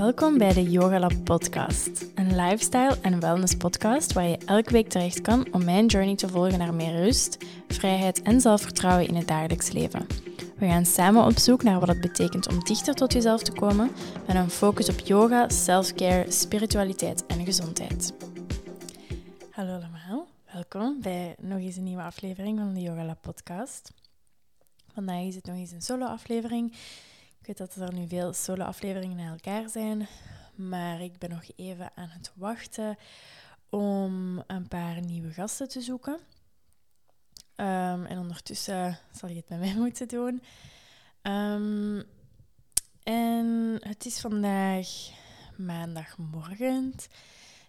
Welkom bij de Yoga Lab podcast, een lifestyle en wellness podcast waar je elke week terecht kan om mijn journey te volgen naar meer rust, vrijheid en zelfvertrouwen in het dagelijks leven. We gaan samen op zoek naar wat het betekent om dichter tot jezelf te komen met een focus op yoga, self-care, spiritualiteit en gezondheid. Hallo allemaal, welkom bij nog eens een nieuwe aflevering van de Yoga Lab podcast. Vandaag is het nog eens een solo aflevering ik weet dat er nu veel solo-afleveringen naar elkaar zijn, maar ik ben nog even aan het wachten om een paar nieuwe gasten te zoeken. Ehm, en ondertussen zal je het met mij moeten doen. Um, en het is vandaag maandagmorgen.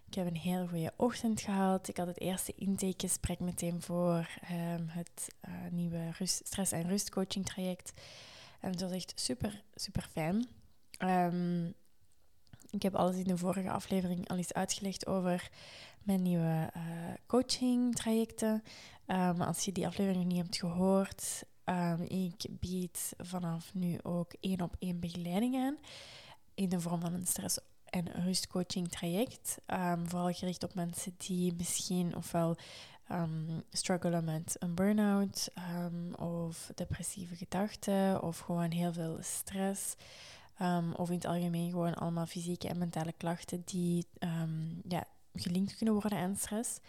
Ik heb een heel goede ochtend gehad. Ik had het eerste intakegesprek meteen voor um, het uh, nieuwe rust, stress- en rustcoaching traject. En het was echt super, super fijn. Ehm, ik heb alles in de vorige aflevering al eens uitgelegd over mijn nieuwe uh, coaching trajecten. Um, als je die aflevering niet hebt gehoord, um, ik bied vanaf nu ook één op één begeleiding aan. In de vorm van een stress- en rustcoaching traject. vooral gericht op mensen die misschien ofwel um, struggelen met een burn-out um, of depressieve gedachten of gewoon heel veel stress. Um, of in het algemeen gewoon allemaal fysieke en mentale klachten die ja, gelinkt kunnen worden aan stress.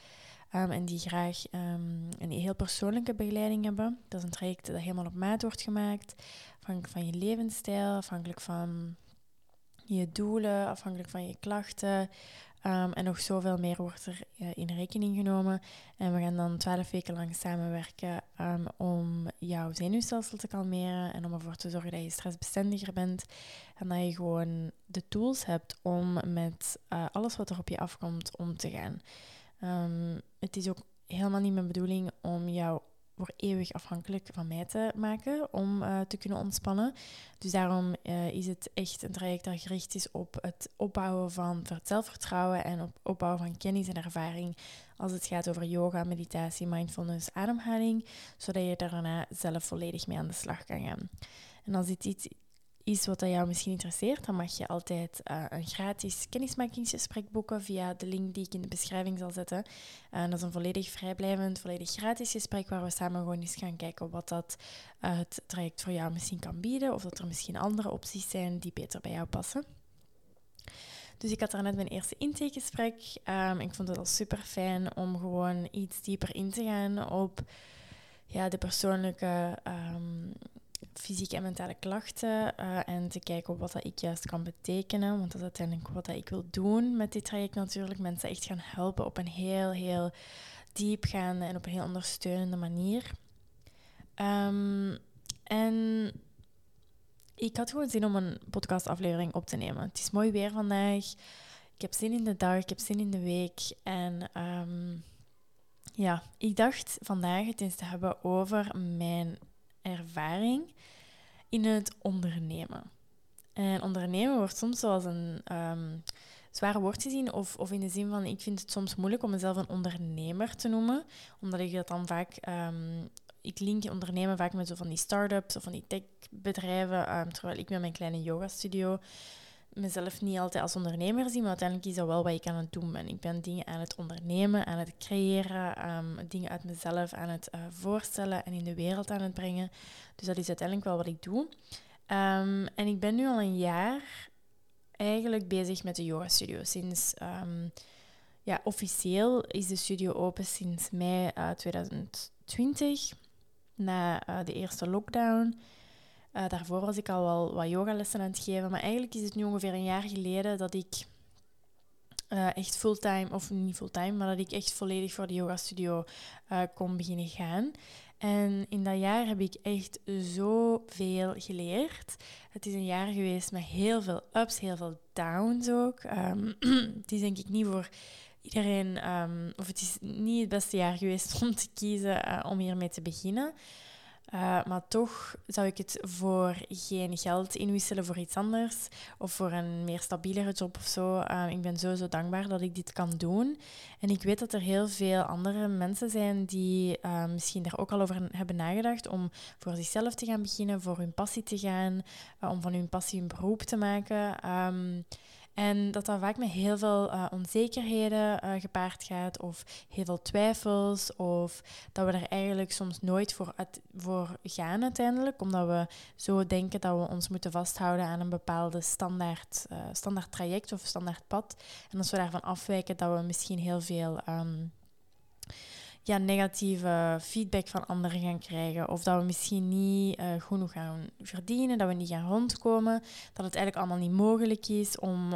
en die graag een heel persoonlijke begeleiding hebben. Dat is een traject dat helemaal op maat wordt gemaakt. Afhankelijk van je levensstijl, afhankelijk van je doelen, afhankelijk van je klachten. Um, en nog zoveel meer wordt er uh, in rekening genomen. En we gaan dan twaalf weken lang samenwerken um, om jouw zenuwstelsel te kalmeren en om ervoor te zorgen dat je stressbestendiger bent. En dat je gewoon de tools hebt om met uh, alles wat er op je afkomt om te gaan. Um, het is ook helemaal niet mijn bedoeling om jou voor eeuwig afhankelijk van mij te maken om uh, te kunnen ontspannen. Dus daarom uh, is het echt een traject dat gericht is op het opbouwen van zelfvertrouwen en op opbouwen van kennis en ervaring als het gaat over yoga, meditatie, mindfulness, ademhaling, zodat je daarna zelf volledig mee aan de slag kan gaan. En als dit iets is wat jou misschien interesseert, dan mag je altijd uh, een gratis kennismakingsgesprek boeken via de link die ik in de beschrijving zal zetten. Uh, dat is een volledig vrijblijvend, volledig gratis gesprek waar we samen gewoon eens gaan kijken wat dat uh, het traject voor jou misschien kan bieden of dat er misschien andere opties zijn die beter bij jou passen. Dus ik had daar net mijn eerste intakegesprek. Um, ik vond het al super fijn om gewoon iets dieper in te gaan op ja, de persoonlijke um, fysieke en mentale klachten uh, en te kijken wat dat ik juist kan betekenen. Want dat is uiteindelijk wat dat ik wil doen met dit traject natuurlijk. Mensen echt gaan helpen op een heel, heel diepgaande en op een heel ondersteunende manier. Um, en ik had gewoon zin om een podcastaflevering op te nemen. Het is mooi weer vandaag. Ik heb zin in de dag, ik heb zin in de week. En um, ja, ik dacht vandaag het eens te hebben over mijn ervaring in het ondernemen. En ondernemen wordt soms zoals een um, zware woord gezien, of, of in de zin van ik vind het soms moeilijk om mezelf een ondernemer te noemen, omdat ik dat dan vaak, um, ik link ondernemen vaak met zo van die start-ups of van die techbedrijven, um, terwijl ik met mijn kleine yoga studio mezelf niet altijd als ondernemer zie, maar uiteindelijk is dat wel wat ik aan het doen ben. Ik ben dingen aan het ondernemen, aan het creëren, um, dingen uit mezelf aan het uh, voorstellen en in de wereld aan het brengen. Dus dat is uiteindelijk wel wat ik doe. Um, en ik ben nu al een jaar eigenlijk bezig met de yoga studio. Sinds, um, ja, officieel is de studio open sinds mei uh, 2020, na uh, de eerste lockdown. Uh, daarvoor was ik al wel wat yogalessen aan het geven. Maar eigenlijk is het nu ongeveer een jaar geleden dat ik uh, echt fulltime, of niet fulltime, maar dat ik echt volledig voor de yoga studio uh, kon beginnen gaan. En in dat jaar heb ik echt zoveel geleerd. Het is een jaar geweest met heel veel ups, heel veel downs ook. Um, het is denk ik niet voor iedereen, um, of het is niet het beste jaar geweest om te kiezen om hiermee te beginnen. Uh, maar toch zou ik het voor geen geld inwisselen voor iets anders of voor een meer stabielere job of zo. Uh, ik ben sowieso dankbaar dat ik dit kan doen. En ik weet dat er heel veel andere mensen zijn die uh, misschien daar ook al over hebben nagedacht om voor zichzelf te gaan beginnen, voor hun passie te gaan, om van hun passie een beroep te maken. Um, en dat dat vaak met heel veel uh, onzekerheden uh, gepaard gaat, of heel veel twijfels, of dat we er eigenlijk soms nooit voor, voor gaan uiteindelijk, omdat we zo denken dat we ons moeten vasthouden aan een bepaalde standaard, uh, standaard traject of standaard pad. En als we daarvan afwijken, dat we misschien heel veel. Um, ja, negatieve feedback van anderen gaan krijgen. Of dat we misschien niet uh, genoeg gaan verdienen, dat we niet gaan rondkomen. Dat het eigenlijk allemaal niet mogelijk is om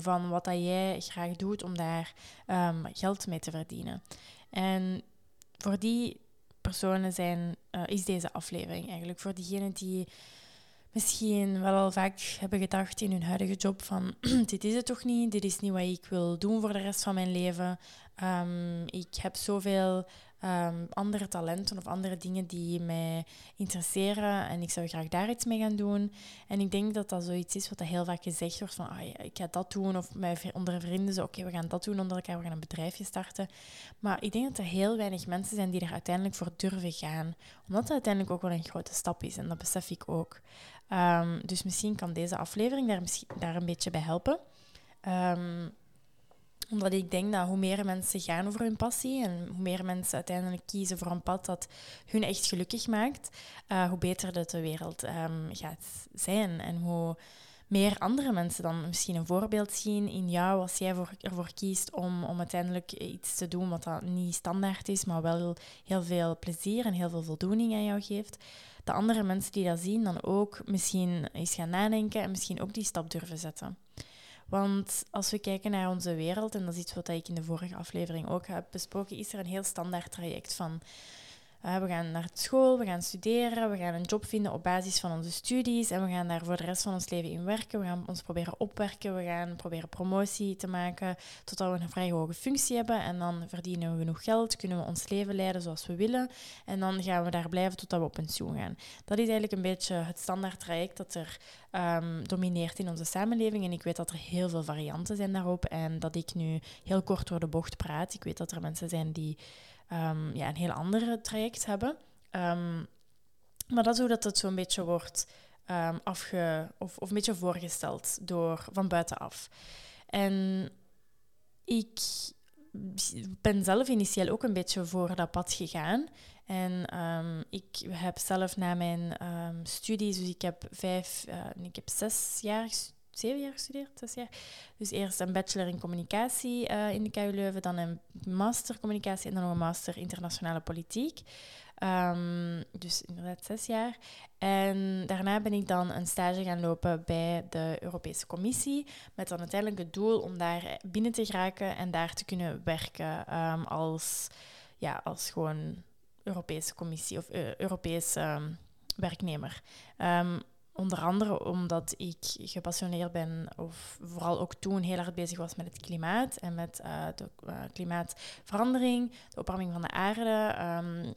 van wat dat jij graag doet, om daar um, geld mee te verdienen. En voor die personen zijn, uh, is deze aflevering eigenlijk. Voor diegenen die misschien wel al vaak hebben gedacht in hun huidige job van dit is het toch niet, dit is niet wat ik wil doen voor de rest van mijn leven. Um, ik heb zoveel um, andere talenten of andere dingen die mij interesseren en ik zou graag daar iets mee gaan doen. En ik denk dat dat zoiets is wat heel vaak gezegd wordt van ah, ja, ik ga dat doen of met onder vrienden zo oké, we gaan dat doen onder elkaar, we gaan een bedrijfje starten. Maar ik denk dat er heel weinig mensen zijn die er uiteindelijk voor durven gaan. Omdat het uiteindelijk ook wel een grote stap is en dat besef ik ook. Um, dus misschien kan deze aflevering daar, misschien, daar een beetje bij helpen. Um, omdat ik denk dat hoe meer mensen gaan over hun passie en hoe meer mensen uiteindelijk kiezen voor een pad dat hun echt gelukkig maakt, uh, hoe beter dat de wereld um, gaat zijn. En hoe meer andere mensen dan misschien een voorbeeld zien in jou als jij voor, ervoor kiest om, om uiteindelijk iets te doen wat dan niet standaard is, maar wel heel veel plezier en heel veel voldoening aan jou geeft. De andere mensen die dat zien, dan ook misschien eens gaan nadenken en misschien ook die stap durven zetten. Want als we kijken naar onze wereld, en dat is iets wat ik in de vorige aflevering ook heb besproken, is er een heel standaard traject van uh, we gaan naar school, we gaan studeren, we gaan een job vinden op basis van onze studies en we gaan daar voor de rest van ons leven in werken. We gaan ons proberen opwerken, we gaan proberen promotie te maken totdat we een vrij hoge functie hebben en dan verdienen we genoeg geld, kunnen we ons leven leiden zoals we willen en dan gaan we daar blijven totdat we op pensioen gaan. Dat is eigenlijk een beetje het standaard traject dat er um, domineert in onze samenleving en ik weet dat er heel veel varianten zijn daarop en dat ik nu heel kort door de bocht praat. Ik weet dat er mensen zijn die um, ja, een heel andere traject hebben. Um, maar dat is hoe dat het zo'n beetje wordt um, afge... Of, of een beetje voorgesteld door, van buitenaf. En ik ben zelf initieel ook een beetje voor dat pad gegaan. En ik heb zelf na mijn studies, dus ik heb vijf, uh, ik heb zes jaar zeven jaar gestudeerd, zes jaar. Dus eerst een bachelor in communicatie uh, in de KU Leuven, dan een master communicatie en dan nog een master internationale politiek. Um, dus inderdaad zes jaar. En daarna ben ik dan een stage gaan lopen bij de Europese Commissie. Met dan uiteindelijk het doel om daar binnen te geraken en daar te kunnen werken um, als, ja, als gewoon Europese Commissie of uh, Europese um, werknemer. Onder andere omdat ik gepassioneerd ben, of vooral ook toen heel erg bezig was met het klimaat en met uh, de uh, klimaatverandering, de opwarming van de aarde. Um,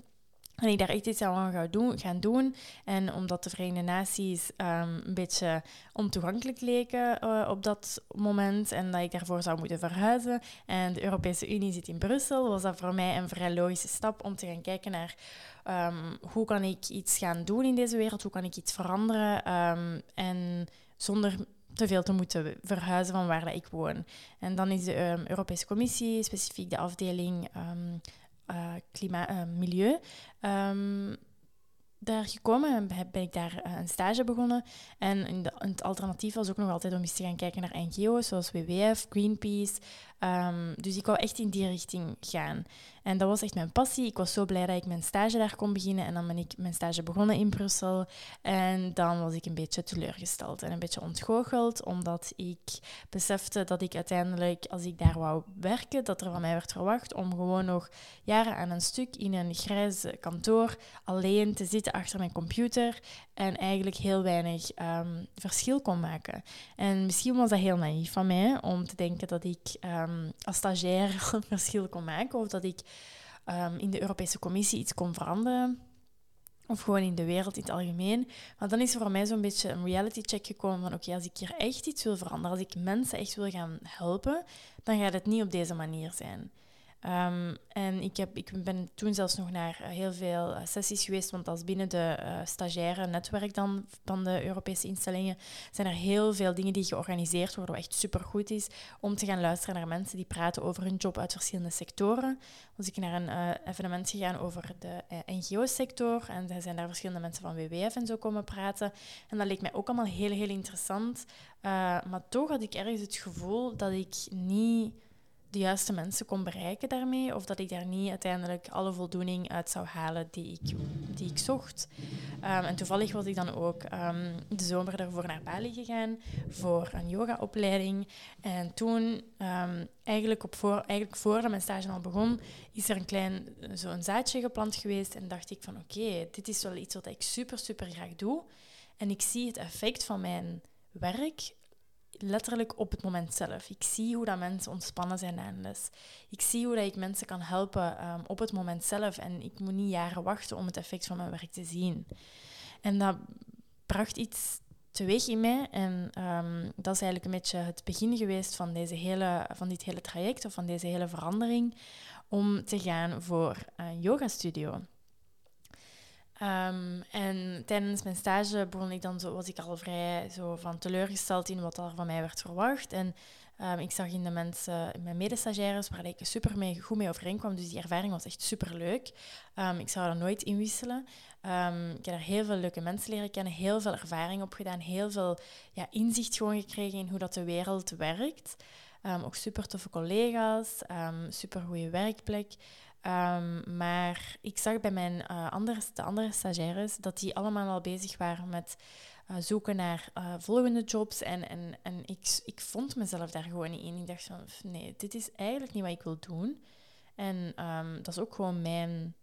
en ik daar echt iets aan ga doen, gaan doen. En omdat de Verenigde Naties um, een beetje ontoegankelijk leken uh, op dat moment en dat ik daarvoor zou moeten verhuizen en de Europese Unie zit in Brussel, was dat voor mij een vrij logische stap om te gaan kijken naar um, hoe kan ik iets gaan doen in deze wereld, hoe kan ik iets veranderen um, en zonder te veel te moeten verhuizen van waar dat ik woon. En dan is de Europese Commissie, specifiek de afdeling uh, milieu. Um, daar gekomen en ben ik daar uh, een stage begonnen. En het alternatief was ook nog altijd om eens te gaan kijken naar NGO's zoals WWF, Greenpeace. Um, dus ik wou echt in die richting gaan. En dat was echt mijn passie. Ik was zo blij dat ik mijn stage daar kon beginnen. En dan ben ik mijn stage begonnen in Brussel. En dan was ik een beetje teleurgesteld en een beetje ontgoocheld, omdat ik besefte dat ik uiteindelijk, als ik daar wou werken, dat er van mij werd verwacht om gewoon nog jaren aan een stuk in een grijs kantoor alleen te zitten achter mijn computer en eigenlijk heel weinig um, verschil kon maken. En misschien was dat heel naïef van mij om te denken dat ik um, als stagiair een verschil kon maken of dat ik um, in de Europese Commissie iets kon veranderen. Of gewoon in de wereld in het algemeen. Maar dan is er voor mij zo'n beetje een reality check gekomen van oké, als ik hier echt iets wil veranderen, als ik mensen echt wil gaan helpen, dan gaat het niet op deze manier zijn. Um, en ik, heb, ik ben toen zelfs nog naar eh, heel veel uh, sessies geweest, want als binnen de uh, stagiaire netwerk dan, van de Europese instellingen zijn er heel veel dingen die georganiseerd worden, wat echt supergoed is, om te gaan luisteren naar mensen die praten over hun job uit verschillende sectoren. Was ik naar een evenement gegaan over de NGO-sector en er zijn daar verschillende mensen van WWF en zo komen praten. En dat leek mij ook allemaal heel, heel interessant. maar toch had ik ergens het gevoel dat ik niet de juiste mensen kon bereiken daarmee. Of dat ik daar niet uiteindelijk alle voldoening uit zou halen die ik, die ik zocht. Ehm, en toevallig was ik dan ook um, de zomer daarvoor naar Bali gegaan voor een yogaopleiding. En toen, um, eigenlijk, op voor, eigenlijk voordat mijn stage al begon, is er een klein zo'n zaadje geplant geweest. En dacht ik van oké, dit is wel iets wat ik super, super graag doe. En ik zie het effect van mijn werk letterlijk op het moment zelf. Ik zie hoe dat mensen ontspannen zijn na een les. Ik zie hoe dat ik mensen kan helpen um, op het moment zelf. En ik moet niet jaren wachten om het effect van mijn werk te zien. En dat bracht iets teweeg in mij. En um, dat is eigenlijk een beetje het begin geweest van, deze hele, van dit hele traject of van deze hele verandering. Om te gaan voor een yoga studio. Um, en tijdens mijn stage begon ik dan zo, was ik al vrij zo van teleurgesteld in wat er van mij werd verwacht. En um, ik zag in de mensen, in mijn medestagiaires, waar ik super mee, goed mee overeenkwam. Dus die ervaring was echt super leuk. Um, ik zou dat nooit inwisselen. ik heb er heel veel leuke mensen leren kennen, heel veel ervaring opgedaan, heel veel ja, inzicht gewoon gekregen in hoe dat de wereld werkt. ook super toffe collega's, super goede werkplek. Um, maar ik zag bij mijn uh, andere, de andere stagiaires dat die allemaal al bezig waren met uh, zoeken naar uh, volgende jobs. En, en, en ik, ik vond mezelf daar gewoon niet in. Ik dacht van, nee, dit is eigenlijk niet wat ik wil doen. En um, dat is ook gewoon mijn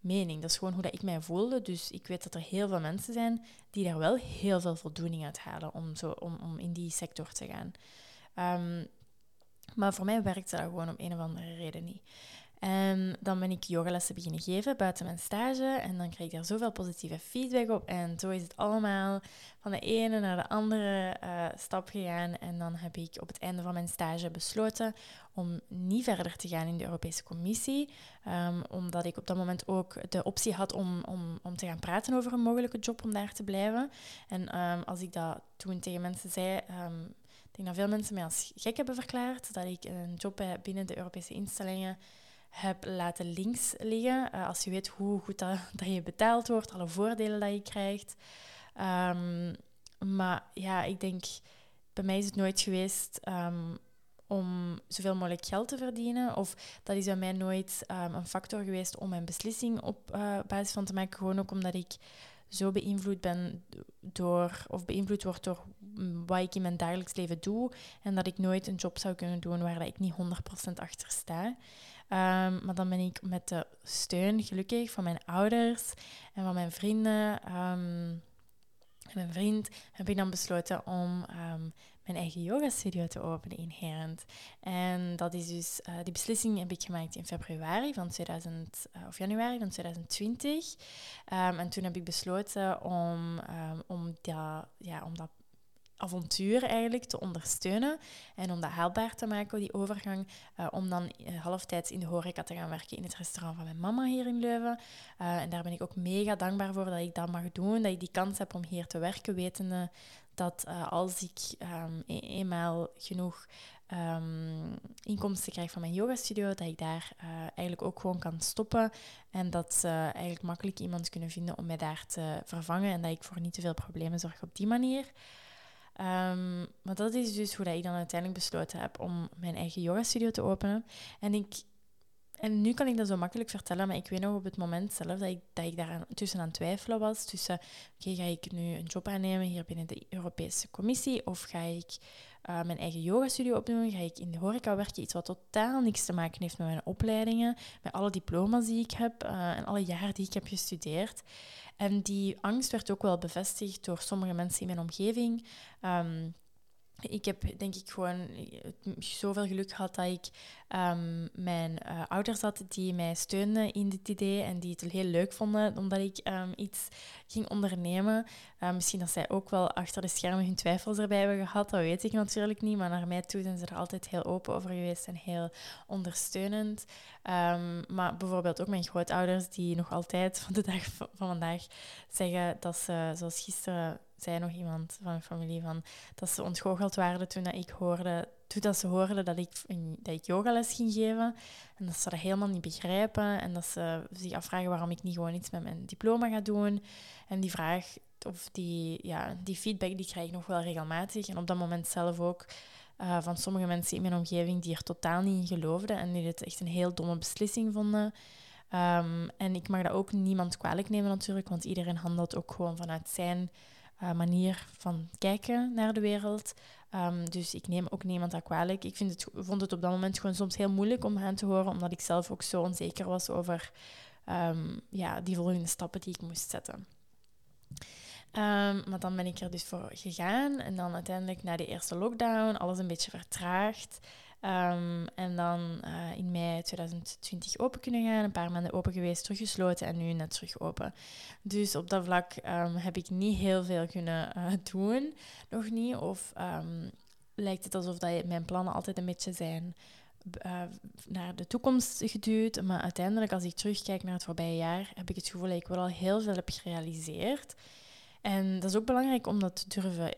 mening. Dat is gewoon hoe dat ik mij voelde. Dus ik weet dat er heel veel mensen zijn die daar wel heel veel voldoening uit halen om, zo, om, om in die sector te gaan. Um, maar voor mij werkte dat gewoon om een of andere reden niet. En dan ben ik yogalessen beginnen geven buiten mijn stage. En dan kreeg ik daar zoveel positieve feedback op. En zo is het allemaal van de ene naar de andere uh, stap gegaan. En dan heb ik op het einde van mijn stage besloten om niet verder te gaan in de Europese Commissie. Um, omdat ik op dat moment ook de optie had om, om, om te gaan praten over een mogelijke job om daar te blijven. En um, als ik dat toen tegen mensen zei. Ik denk dat veel mensen mij als gek hebben verklaard dat ik een job heb binnen de Europese instellingen heb laten links liggen. Uh, als je weet hoe goed dat, dat, je betaald wordt, alle voordelen dat je krijgt. Um, maar ja, ik denk, bij mij is het nooit geweest um, om zoveel mogelijk geld te verdienen. Of dat is bij mij nooit um, een factor geweest om mijn beslissing op uh, basis van te maken. Gewoon ook omdat ik zo beïnvloed ben door, of beïnvloed word door wat ik in mijn dagelijks leven doe. En dat ik nooit een job zou kunnen doen waar ik niet 100% achter sta. Um, maar dan ben ik met de steun gelukkig van mijn ouders en van mijn vrienden. Um, en mijn vriend heb ik dan besloten om um, mijn eigen yoga-studio te openen in Herent. En dat is dus, uh, die beslissing heb ik gemaakt in februari van 2000, uh, of januari van 2020. en toen heb ik besloten om, om, dat, ja, om dat avontuur eigenlijk te ondersteunen en om dat haalbaar te maken, die overgang, uh, om dan uh, halftijds in de horeca te gaan werken in het restaurant van mijn mama hier in Leuven. Uh, en daar ben ik ook mega dankbaar voor dat ik dat mag doen, dat ik die kans heb om hier te werken, wetende dat als ik um, e eenmaal genoeg um, inkomsten krijg van mijn yogastudio, dat ik daar eigenlijk ook gewoon kan stoppen en dat ze eigenlijk makkelijk iemand kunnen vinden om mij daar te vervangen en dat ik voor niet te veel problemen zorg op die manier. Um, maar dat is dus hoe dat ik dan uiteindelijk besloten heb om mijn eigen yoga-studio te openen. En, ik, en nu kan ik dat zo makkelijk vertellen, maar ik weet nog op het moment zelf dat ik, dat ik daar tussen aan twijfelen was. Tussen, oké, ga ik nu een job aannemen hier binnen de Europese Commissie of ga ik uh, mijn eigen yoga-studio opdoen? Ga ik in de horeca werken? Iets wat totaal niks te maken heeft met mijn opleidingen, met alle diploma's die ik heb uh, en alle jaren die ik heb gestudeerd. En die angst werd ook wel bevestigd door sommige mensen in mijn omgeving. Um, ik heb denk ik gewoon zoveel geluk gehad dat ik um, mijn uh, ouders had die mij steunden in dit idee en die het heel leuk vonden omdat ik um, iets ging ondernemen. Uh, misschien dat zij ook wel achter de schermen hun twijfels erbij hebben gehad, dat weet ik natuurlijk niet. Maar naar mij toe zijn ze er altijd heel open over geweest en heel ondersteunend. Um, maar bijvoorbeeld ook mijn grootouders, die nog altijd van de dag van vandaag zeggen dat ze, zoals gisteren zei nog iemand van mijn familie, van, dat ze ontgoocheld waren toen dat ik hoorde, dat ze hoorden dat ik, dat ik yogales ging geven. En dat ze dat helemaal niet begrijpen. En dat ze zich afvragen waarom ik niet gewoon iets met mijn diploma ga doen. En die vraag, of die, ja, die feedback, die krijg ik nog wel regelmatig. En op dat moment zelf ook uh, van sommige mensen in mijn omgeving die er totaal niet in geloofden. En die het echt een heel domme beslissing vonden. Um, en ik mag dat ook niemand kwalijk nemen natuurlijk, want iedereen handelt ook gewoon vanuit zijn uh, manier van kijken naar de wereld. Um, dus ik neem ook niemand dat kwalijk. Ik vind het, vond het op dat moment gewoon soms heel moeilijk om hen te horen, omdat ik zelf ook zo onzeker was over um, ja, die volgende stappen die ik moest zetten. Um, maar dan ben ik er dus voor gegaan en dan uiteindelijk na de eerste lockdown alles een beetje vertraagd. Um, en dan uh, in mei 2020 open kunnen gaan, een paar maanden open geweest, teruggesloten en nu net terug open. Dus op dat vlak um, heb ik niet heel veel kunnen uh, doen, nog niet. Of um, lijkt het alsof dat mijn plannen altijd een beetje zijn uh, naar de toekomst geduwd. Maar uiteindelijk, als ik terugkijk naar het voorbije jaar, heb ik het gevoel dat ik wel al heel veel heb gerealiseerd. En dat is ook belangrijk om dat te durven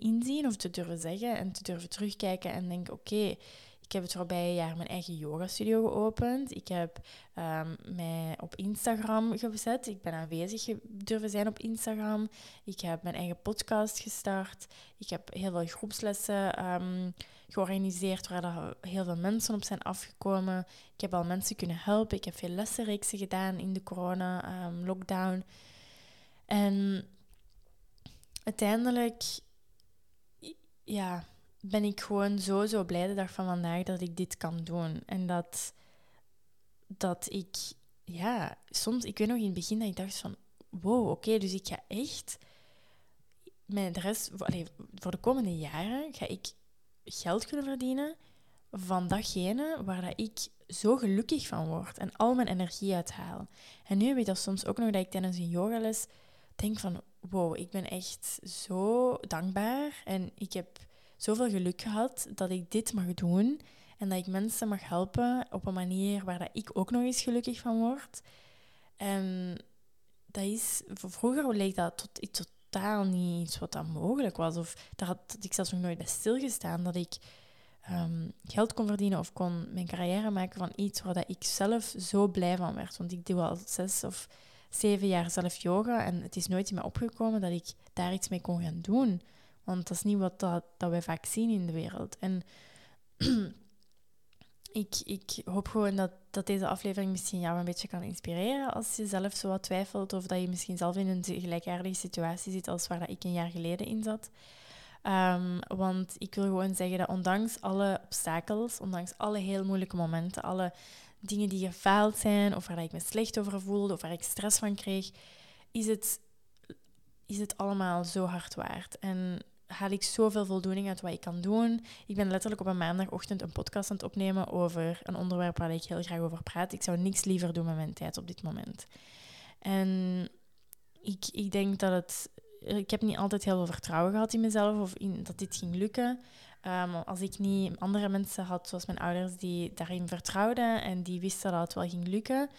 inzien of te durven zeggen en te durven terugkijken en denken, oké, ik heb het voorbije jaar mijn eigen yoga-studio geopend. Ik heb um, mij op Instagram gezet. Ik ben aanwezig durven zijn op Instagram. Ik heb mijn eigen podcast gestart. Ik heb heel veel groepslessen um, georganiseerd waar er heel veel mensen op zijn afgekomen. Ik heb al mensen kunnen helpen. Ik heb veel lessenreeksen gedaan in de corona-lockdown. Ehm, en uiteindelijk ja, ben ik gewoon zo, zo blij de dag van vandaag dat ik dit kan doen. En dat, dat ik, ja, soms, ik weet nog in het begin dat ik dacht van, wow, oké, dus ik ga echt allez, voor de komende jaren ga ik geld kunnen verdienen van datgene waar dat ik zo gelukkig van word en al mijn energie uithaal. En nu heb ik dat soms ook nog dat ik tijdens een yogales denk van, wow, ik ben echt zo dankbaar en ik heb zoveel geluk gehad dat ik dit mag doen en dat ik mensen mag helpen op een manier waar dat ik ook nog eens gelukkig van word. En dat is, vroeger leek dat tot, totaal niet iets wat dat mogelijk was. Of daar had ik zelfs nog nooit bij stilgestaan dat ik ehm, geld kon verdienen of kon mijn carrière maken van iets waar dat ik zelf zo blij van werd. Want ik doe al zes of zeven jaar zelf yoga en het is nooit in me opgekomen dat ik daar iets mee kon gaan doen. Want dat is niet wat dat, dat wij vaak zien in de wereld. En ik, ik hoop gewoon dat, dat deze aflevering misschien jou een beetje kan inspireren als je zelf zo wat twijfelt of dat je misschien zelf in een gelijkaardige situatie zit als waar dat ik een jaar geleden in zat. Um, want ik wil gewoon zeggen dat ondanks alle obstakels, ondanks alle heel moeilijke momenten, alle dingen die gefaald zijn, of waar ik me slecht over voelde, of waar ik stress van kreeg, is het, is het allemaal zo hard waard. En haal ik zoveel voldoening uit wat ik kan doen. Ik ben letterlijk op een maandagochtend een podcast aan het opnemen over een onderwerp waar ik heel graag over praat. Ik zou niks liever doen met mijn tijd op dit moment. En ik, ik denk dat het... Ik heb niet altijd heel veel vertrouwen gehad in mezelf of in dat dit ging lukken. Um, als ik niet andere mensen had, zoals mijn ouders, die daarin vertrouwden en die wisten dat het wel ging lukken.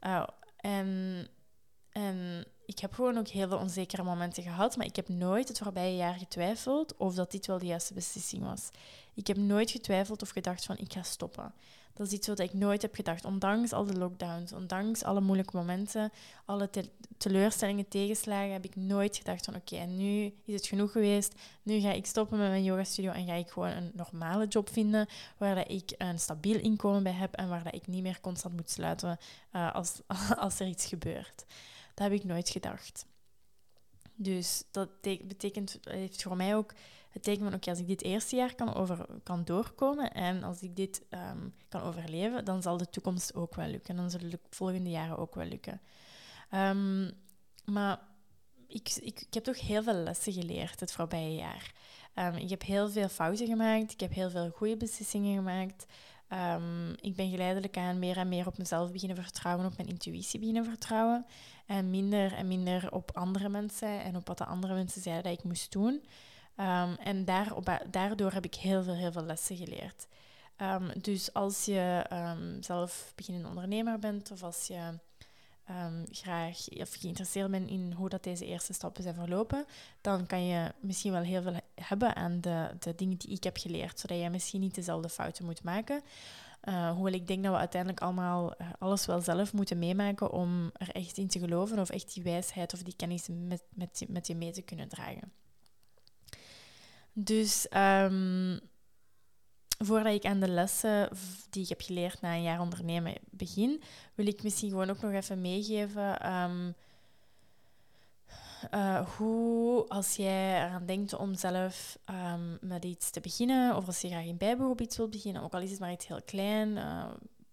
Uh, en, en ik heb gewoon ook heel veel onzekere momenten gehad, maar ik heb nooit het voorbije jaar getwijfeld of dat dit wel de juiste beslissing was. Ik heb nooit getwijfeld of gedacht van ik ga stoppen. Dat is iets wat ik nooit heb gedacht. Ondanks al de lockdowns, ondanks alle moeilijke momenten, alle teleurstellingen, tegenslagen, heb ik nooit gedacht van oké, en nu is het genoeg geweest. Nu ga ik stoppen met mijn yogastudio en ga ik gewoon een normale job vinden waar dat ik een stabiel inkomen bij heb en waar dat ik niet meer constant moet sluiten uh, als, als er iets gebeurt. Dat heb ik nooit gedacht. Dus dat betekent, heeft voor mij ook het teken van, oké, als ik dit eerste jaar kan, over, kan doorkomen en als ik dit um, kan overleven, dan zal de toekomst ook wel lukken. Dan zullen de volgende jaren ook wel lukken. Um, maar ik, ik, heb toch heel veel lessen geleerd het voorbije jaar. Um, ik heb heel veel fouten gemaakt. Ik heb heel veel goede beslissingen gemaakt. Ehm, ik ben geleidelijk aan meer en meer op mezelf beginnen vertrouwen, op mijn intuïtie beginnen vertrouwen. En minder en minder op andere mensen en op wat de andere mensen zeiden dat ik moest doen. Um, en daardoor heb ik heel veel, heel veel lessen geleerd. Um, dus als je zelf beginnende ondernemer bent of als je graag of geïnteresseerd bent in hoe dat deze eerste stappen zijn verlopen, dan kan je misschien wel heel veel hebben aan de, de dingen die ik heb geleerd, zodat jij misschien niet dezelfde fouten moet maken. Uh, hoewel ik denk dat we uiteindelijk allemaal uh, alles wel zelf moeten meemaken om er echt in te geloven of echt die wijsheid of die kennis met, met, met je mee te kunnen dragen. Dus um, voordat ik aan de lessen die ik heb geleerd na een jaar ondernemen begin, wil ik misschien gewoon ook nog even meegeven um, uh, hoe, als jij eraan denkt om zelf um, met iets te beginnen, of als je graag in bijberoep iets wilt beginnen, ook al is het maar iets heel klein, uh,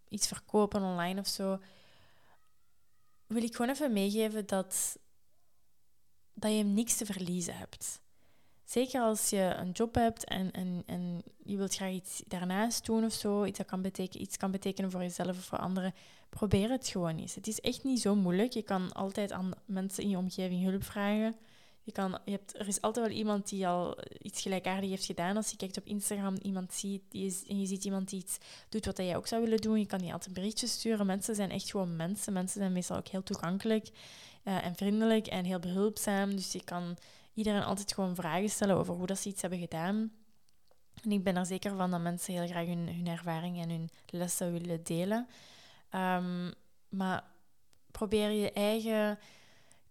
iets verkopen online of zo, wil ik gewoon even meegeven dat, dat je niks te verliezen hebt. Zeker als je een job hebt en, en, en je wilt graag iets daarnaast doen of zo, iets dat kan betekenen, iets kan betekenen voor jezelf of voor anderen, probeer het gewoon eens. Het is echt niet zo moeilijk. Je kan altijd aan mensen in je omgeving hulp vragen. Je kan, je hebt, er is altijd wel iemand die al iets gelijkaardigs heeft gedaan. Als je kijkt op Instagram iemand ziet, die is, en je ziet iemand die iets doet wat jij ook zou willen doen, je kan die altijd berichtjes sturen. Mensen zijn echt gewoon mensen. Mensen zijn meestal ook heel toegankelijk uh, en vriendelijk en heel behulpzaam. Dus je kan iedereen altijd gewoon vragen stellen over hoe dat ze iets hebben gedaan. En ik ben er zeker van dat mensen heel graag hun, hun ervaring en hun lessen willen delen. Um, maar probeer je eigen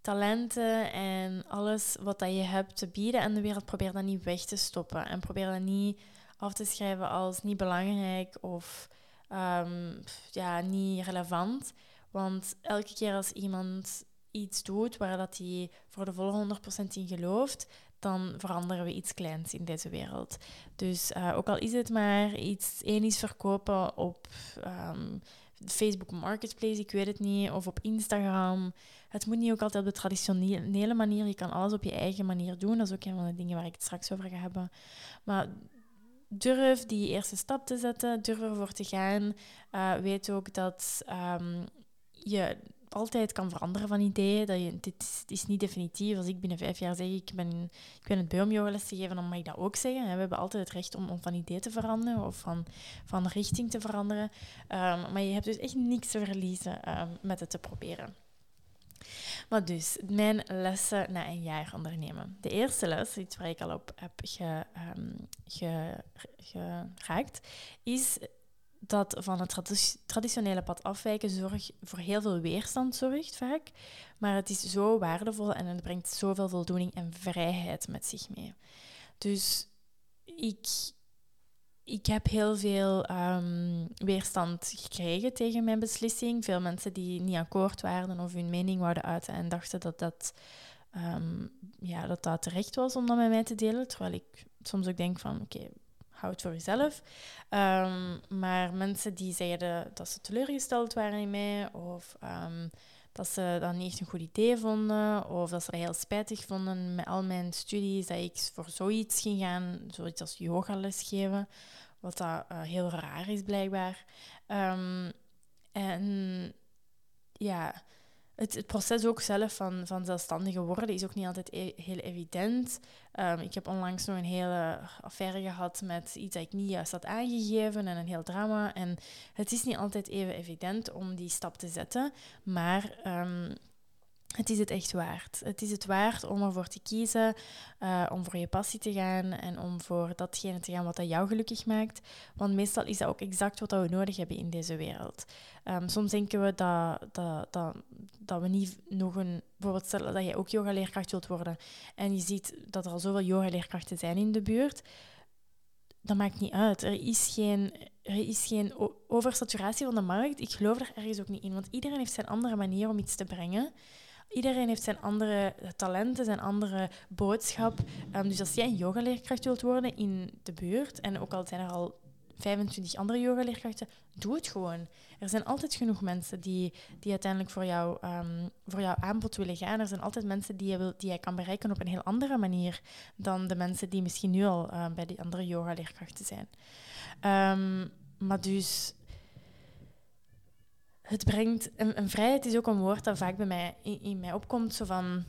talenten en alles wat dat je hebt te bieden aan de wereld, probeer dat niet weg te stoppen. En probeer dat niet af te schrijven als niet belangrijk of um, ja, niet relevant. Want elke keer als iemand iets doet waar dat hij voor de volle 100% in gelooft, dan veranderen we iets kleins in deze wereld. Dus uh, ook al is het maar iets één is verkopen op um, Facebook Marketplace, ik weet het niet, of op Instagram. Het moet niet ook altijd op de traditionele manier. Je kan alles op je eigen manier doen. Dat is ook een van de dingen waar ik het straks over ga hebben. Maar durf die eerste stap te zetten, durf ervoor te gaan. Uh, weet ook dat um, je altijd kan veranderen van ideeën. Dat je, dit is niet definitief. Als ik binnen vijf jaar zeg, ik ben, ik ben het bij om yoga les te geven, dan mag ik dat ook zeggen. We hebben altijd het recht om, van idee te veranderen of van, van richting te veranderen. Um, maar je hebt dus echt niks te verliezen um, met het te proberen. Maar dus, mijn lessen na een jaar ondernemen. De eerste les, iets waar ik al op heb ge, um, ge, geraakt, is dat van het traditionele pad afwijken zorg voor heel veel weerstand zorgt vaak. Maar het is zo waardevol en het brengt zoveel voldoening en vrijheid met zich mee. Dus ik, ik heb heel veel um, weerstand gekregen tegen mijn beslissing. Veel mensen die niet akkoord waren of hun mening wouden uiten en dachten dat dat, um, ja, dat, dat terecht was om dat met mij te delen. Terwijl ik soms ook denk van oké, houd voor jezelf. Um, maar mensen die zeiden dat ze teleurgesteld waren in mij, of um, dat ze dat niet echt een goed idee vonden, of dat ze dat heel spijtig vonden met al mijn studies, dat ik voor zoiets ging gaan, zoiets als yogales geven, wat dat uh, heel raar is blijkbaar. Um, en ja, het, proces ook zelf van, van zelfstandige worden is ook niet altijd e heel evident. Um, ik heb onlangs nog een hele affaire gehad met iets dat ik niet juist had aangegeven en een heel drama. En het is niet altijd even evident om die stap te zetten, maar um, het is het echt waard. Het is het waard om ervoor te kiezen, uh, om voor je passie te gaan en om voor datgene te gaan wat dat jou gelukkig maakt. Want meestal is dat ook exact wat we nodig hebben in deze wereld. Um, soms denken we dat, dat, dat, dat we niet nog een... Bijvoorbeeld stellen dat je ook yogaleerkracht wilt worden en je ziet dat er al zoveel yogaleerkrachten zijn in de buurt. Dat maakt niet uit. Er is geen, er is geen oversaturatie van de markt. Ik geloof er ergens ook niet in, want iedereen heeft zijn andere manier om iets te brengen. Iedereen heeft zijn andere talenten, zijn andere boodschap. Um, dus als jij een yogaleerkracht wilt worden in de buurt, en ook al zijn er al 25 andere yogaleerkrachten, doe het gewoon. Er zijn altijd genoeg mensen die, die uiteindelijk voor, jou, um, voor jouw aanbod willen gaan. Er zijn altijd mensen die je, wil, die je kan bereiken op een heel andere manier dan de mensen die misschien nu al uh, bij die andere yogaleerkrachten zijn. Maar dus het brengt... Een, vrijheid is ook een woord dat vaak bij mij in, mij opkomt. Zo van...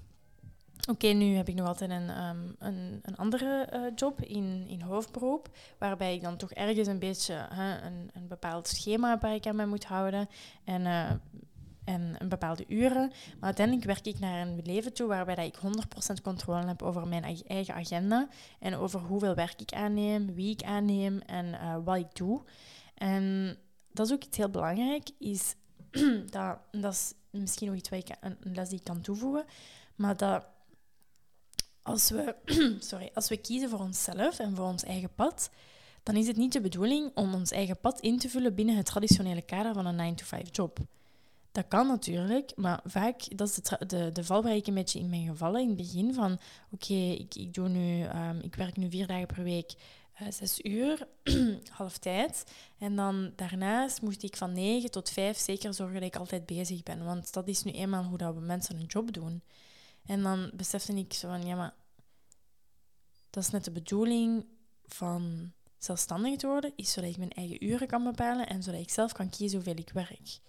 Oké, nu heb ik nog altijd een, ehm, een, een, andere uh, job in, in hoofdberoep, waarbij ik dan toch ergens een beetje een, een bepaald schema waar ik aan mij moet houden en, uh, en een bepaalde uren. Maar uiteindelijk werk ik naar een leven toe waarbij dat ik 100% controle heb over mijn eigen agenda en over hoeveel werk ik aanneem, wie ik aanneem en uh, wat ik doe. En dat is ook iets heel belangrijk, is dat, dat is misschien nog iets wat ik, een les die ik kan toevoegen, maar dat als we, sorry, als we kiezen voor onszelf en voor ons eigen pad, dan is het niet de bedoeling om ons eigen pad in te vullen binnen het traditionele kader van een 9-to-5 job. Dat kan natuurlijk, maar vaak, dat is de, de, de val waar ik een beetje in ben gevallen in het begin van, oké, ik, ik, doe nu, um, ik werk nu vier dagen per week, zes uur, half tijd. En dan daarnaast moest ik van negen tot vijf zeker zorgen dat ik altijd bezig ben, want dat is nu eenmaal hoe dat we mensen een job doen. En dan besefte ik zo van, ja, maar dat is net de bedoeling van zelfstandig te worden, is zodat ik mijn eigen uren kan bepalen en zodat ik zelf kan kiezen hoeveel ik werk.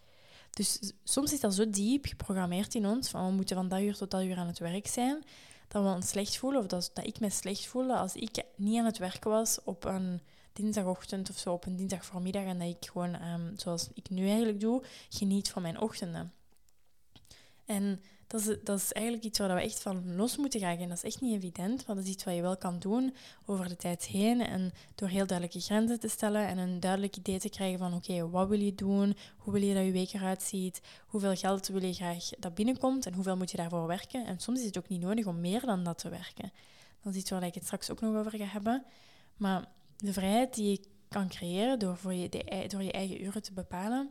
Dus soms is dat zo diep geprogrammeerd in ons, van we moeten van dat uur tot dat uur aan het werk zijn, dat we ons slecht voelen, of dat, dat ik me slecht voelde als ik niet aan het werken was op een dinsdagochtend of zo, op een dinsdagvoormiddag, en dat ik gewoon, um, zoals ik nu eigenlijk doe, geniet van mijn ochtenden. En dat is, dat eigenlijk iets waar we echt van los moeten gaan. En dat is echt niet evident, maar dat is iets wat je wel kan doen over de tijd heen. En door heel duidelijke grenzen te stellen en een duidelijk idee te krijgen van oké, wat wil je doen? Hoe wil je dat je week eruit ziet? Hoeveel geld wil je graag dat binnenkomt? En hoeveel moet je daarvoor werken? En soms is het ook niet nodig om meer dan dat te werken. Dat is iets waar ik het straks ook nog over ga hebben. Maar de vrijheid die je kan creëren door, voor je, door je eigen uren te bepalen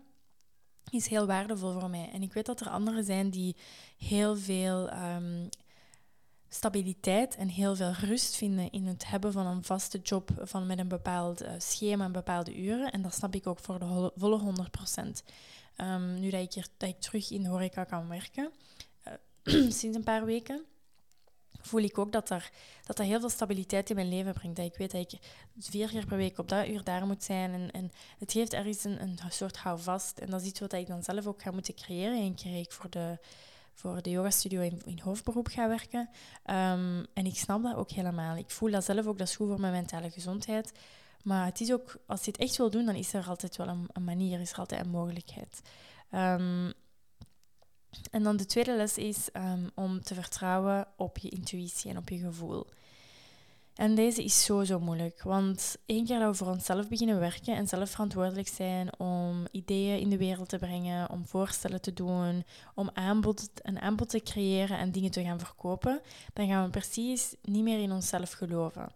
is heel waardevol voor mij. En ik weet dat er anderen zijn die heel veel ehm, stabiliteit en heel veel rust vinden in het hebben van een vaste job van met een bepaald uh, schema en bepaalde uren. En dat snap ik ook voor de volle 100 procent. Um, nu dat ik, hier, terug in de horeca kan werken, uh, sinds een paar weken, voel ik ook dat, er, dat dat heel veel stabiliteit in mijn leven brengt. Dat ik weet dat ik vier keer per week op dat uur daar moet zijn. En, en het geeft ergens een, een soort houvast. En dat is iets wat ik dan zelf ook ga moeten creëren. Eén keer ik voor de, voor de yogastudio in, in hoofdberoep ga werken. Um, en ik snap dat ook helemaal. Ik voel dat zelf ook, dat is goed voor mijn mentale gezondheid. Maar het is ook, als je het echt wil doen, dan is er altijd wel een, manier, is er altijd een mogelijkheid. Um, en dan de tweede les is um, om te vertrouwen op je intuïtie en op je gevoel. En deze is zo, zo moeilijk. Want één keer dat we voor onszelf beginnen werken en zelf verantwoordelijk zijn om ideeën in de wereld te brengen, om voorstellen te doen, om aanbod, een aanbod te creëren en dingen te gaan verkopen, dan gaan we precies niet meer in onszelf geloven.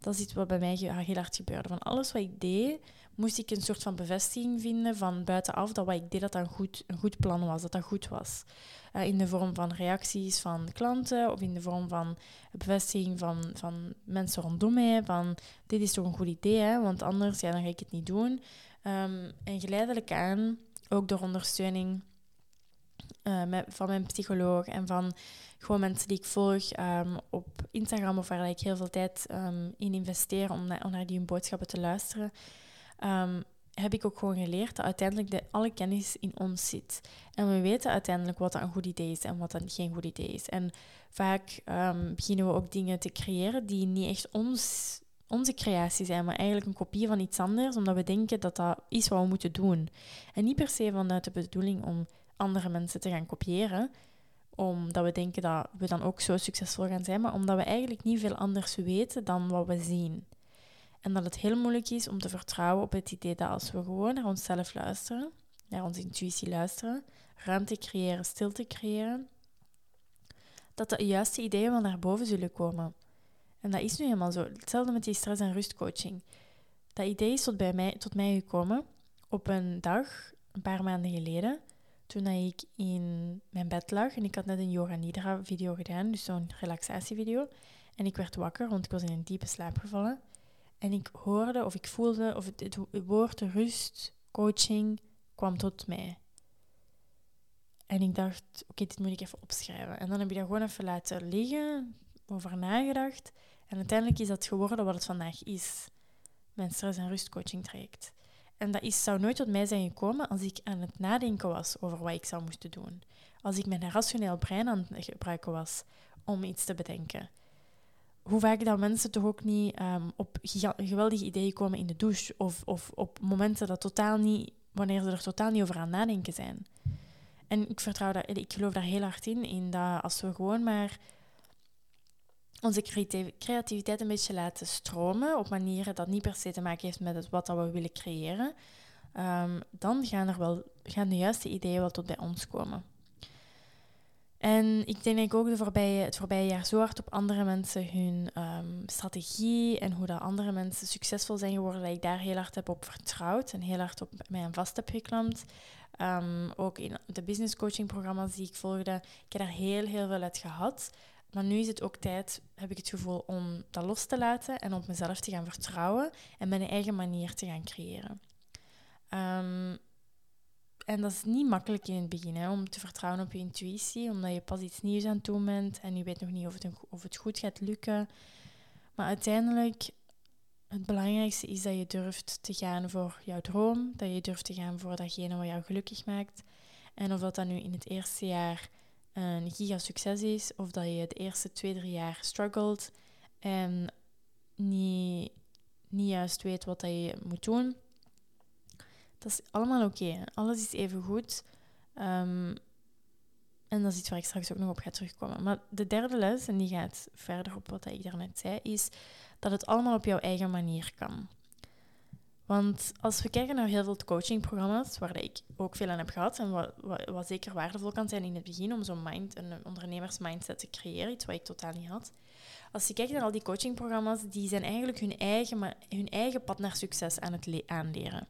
Dat is iets wat bij mij heel hard gebeurde. Van alles wat ik deed, moest ik een soort van bevestiging vinden van buitenaf dat wat ik deed dat dat een goed, een goed plan was, dat dat goed was. Uh, in de vorm van reacties van klanten of in de vorm van bevestiging van, van mensen rondom mij, van dit is toch een goed idee, hè? want anders ja, dan ga ik het niet doen. Um, en geleidelijk aan, ook door ondersteuning uh, met, van mijn psycholoog en van gewoon mensen die ik volg um, op Instagram of waar ik heel veel tijd um, in investeer om naar die boodschappen te luisteren, um, heb ik ook gewoon geleerd dat uiteindelijk de, alle kennis in ons zit. En we weten uiteindelijk wat een goed idee is en wat dat geen goed idee is. En vaak um, beginnen we ook dingen te creëren die niet echt ons, onze creatie zijn, maar eigenlijk een kopie van iets anders, omdat we denken dat dat is wat we moeten doen. En niet per se vanuit de bedoeling om andere mensen te gaan kopiëren, omdat we denken dat we dan ook zo succesvol gaan zijn, maar omdat we eigenlijk niet veel anders weten dan wat we zien. En dat het heel moeilijk is om te vertrouwen op het idee dat als we gewoon naar onszelf luisteren, naar onze intuïtie luisteren, ruimte creëren, stilte creëren, dat de juiste ideeën wel naar boven zullen komen. En dat is nu helemaal zo. Hetzelfde met die stress- en rustcoaching. Dat idee is tot, bij mij, tot mij gekomen op een dag, een paar maanden geleden, toen ik in mijn bed lag en ik had net een yoga nidra video gedaan, dus zo'n relaxatievideo. En ik werd wakker, want ik was in een diepe slaap gevallen. En ik hoorde of ik voelde of het, woord rust, coaching kwam tot mij. En ik dacht, oké, dit moet ik even opschrijven. En dan heb je dat gewoon even laten liggen, over nagedacht. En uiteindelijk is dat geworden wat het vandaag is. Mijn stress- en rustcoaching traject. En dat is, zou nooit tot mij zijn gekomen als ik aan het nadenken was over wat ik zou moeten doen. Als ik mijn rationeel brein aan het gebruiken was om iets te bedenken. Hoe vaak dat mensen toch ook niet um, op geweldige ideeën komen in de douche of, of op momenten dat totaal niet, wanneer ze er totaal niet over aan nadenken zijn. En ik vertrouw dat, ik geloof daar heel hard in, in dat als we gewoon maar onze creativiteit een beetje laten stromen op manieren dat niet per se te maken heeft met het wat dat we willen creëren, um, dan gaan, er wel, gaan de juiste ideeën wel tot bij ons komen. En ik denk ook de voorbije, het voorbije jaar zo hard op andere mensen hun um, strategie en hoe dat andere mensen succesvol zijn geworden, dat ik daar heel hard heb op vertrouwd en heel hard op mij aan vast heb geklampt. Um, ook in de business coaching programma's die ik volgde, ik heb daar heel, heel veel uit gehad. Maar nu is het ook tijd, heb ik het gevoel, om dat los te laten en op mezelf te gaan vertrouwen en mijn eigen manier te gaan creëren. Um, en dat is niet makkelijk in het begin, hè, om te vertrouwen op je intuïtie, omdat je pas iets nieuws aan het doen bent en je weet nog niet of het, of het goed gaat lukken. Maar uiteindelijk, het belangrijkste is dat je durft te gaan voor jouw droom, dat je durft te gaan voor datgene wat jou gelukkig maakt. En of dat dan nu in het eerste jaar een giga succes is, of dat je de eerste twee, drie jaar struggelt en niet, niet juist weet wat dat je moet doen dat is allemaal oké. Alles is even goed. Ehm, en dat is iets waar ik straks ook nog op ga terugkomen. Maar de derde les, en die gaat verder op wat ik daarnet zei, is dat het allemaal op jouw eigen manier kan. Want als we kijken naar heel veel coachingprogramma's, waar ik ook veel aan heb gehad en wat, wat, zeker waardevol kan zijn in het begin om zo'n mind, een ondernemersmindset te creëren, iets wat ik totaal niet had. Als je kijkt naar al die coachingprogramma's, die zijn eigenlijk hun eigen, hun eigen pad naar succes aan het aanleren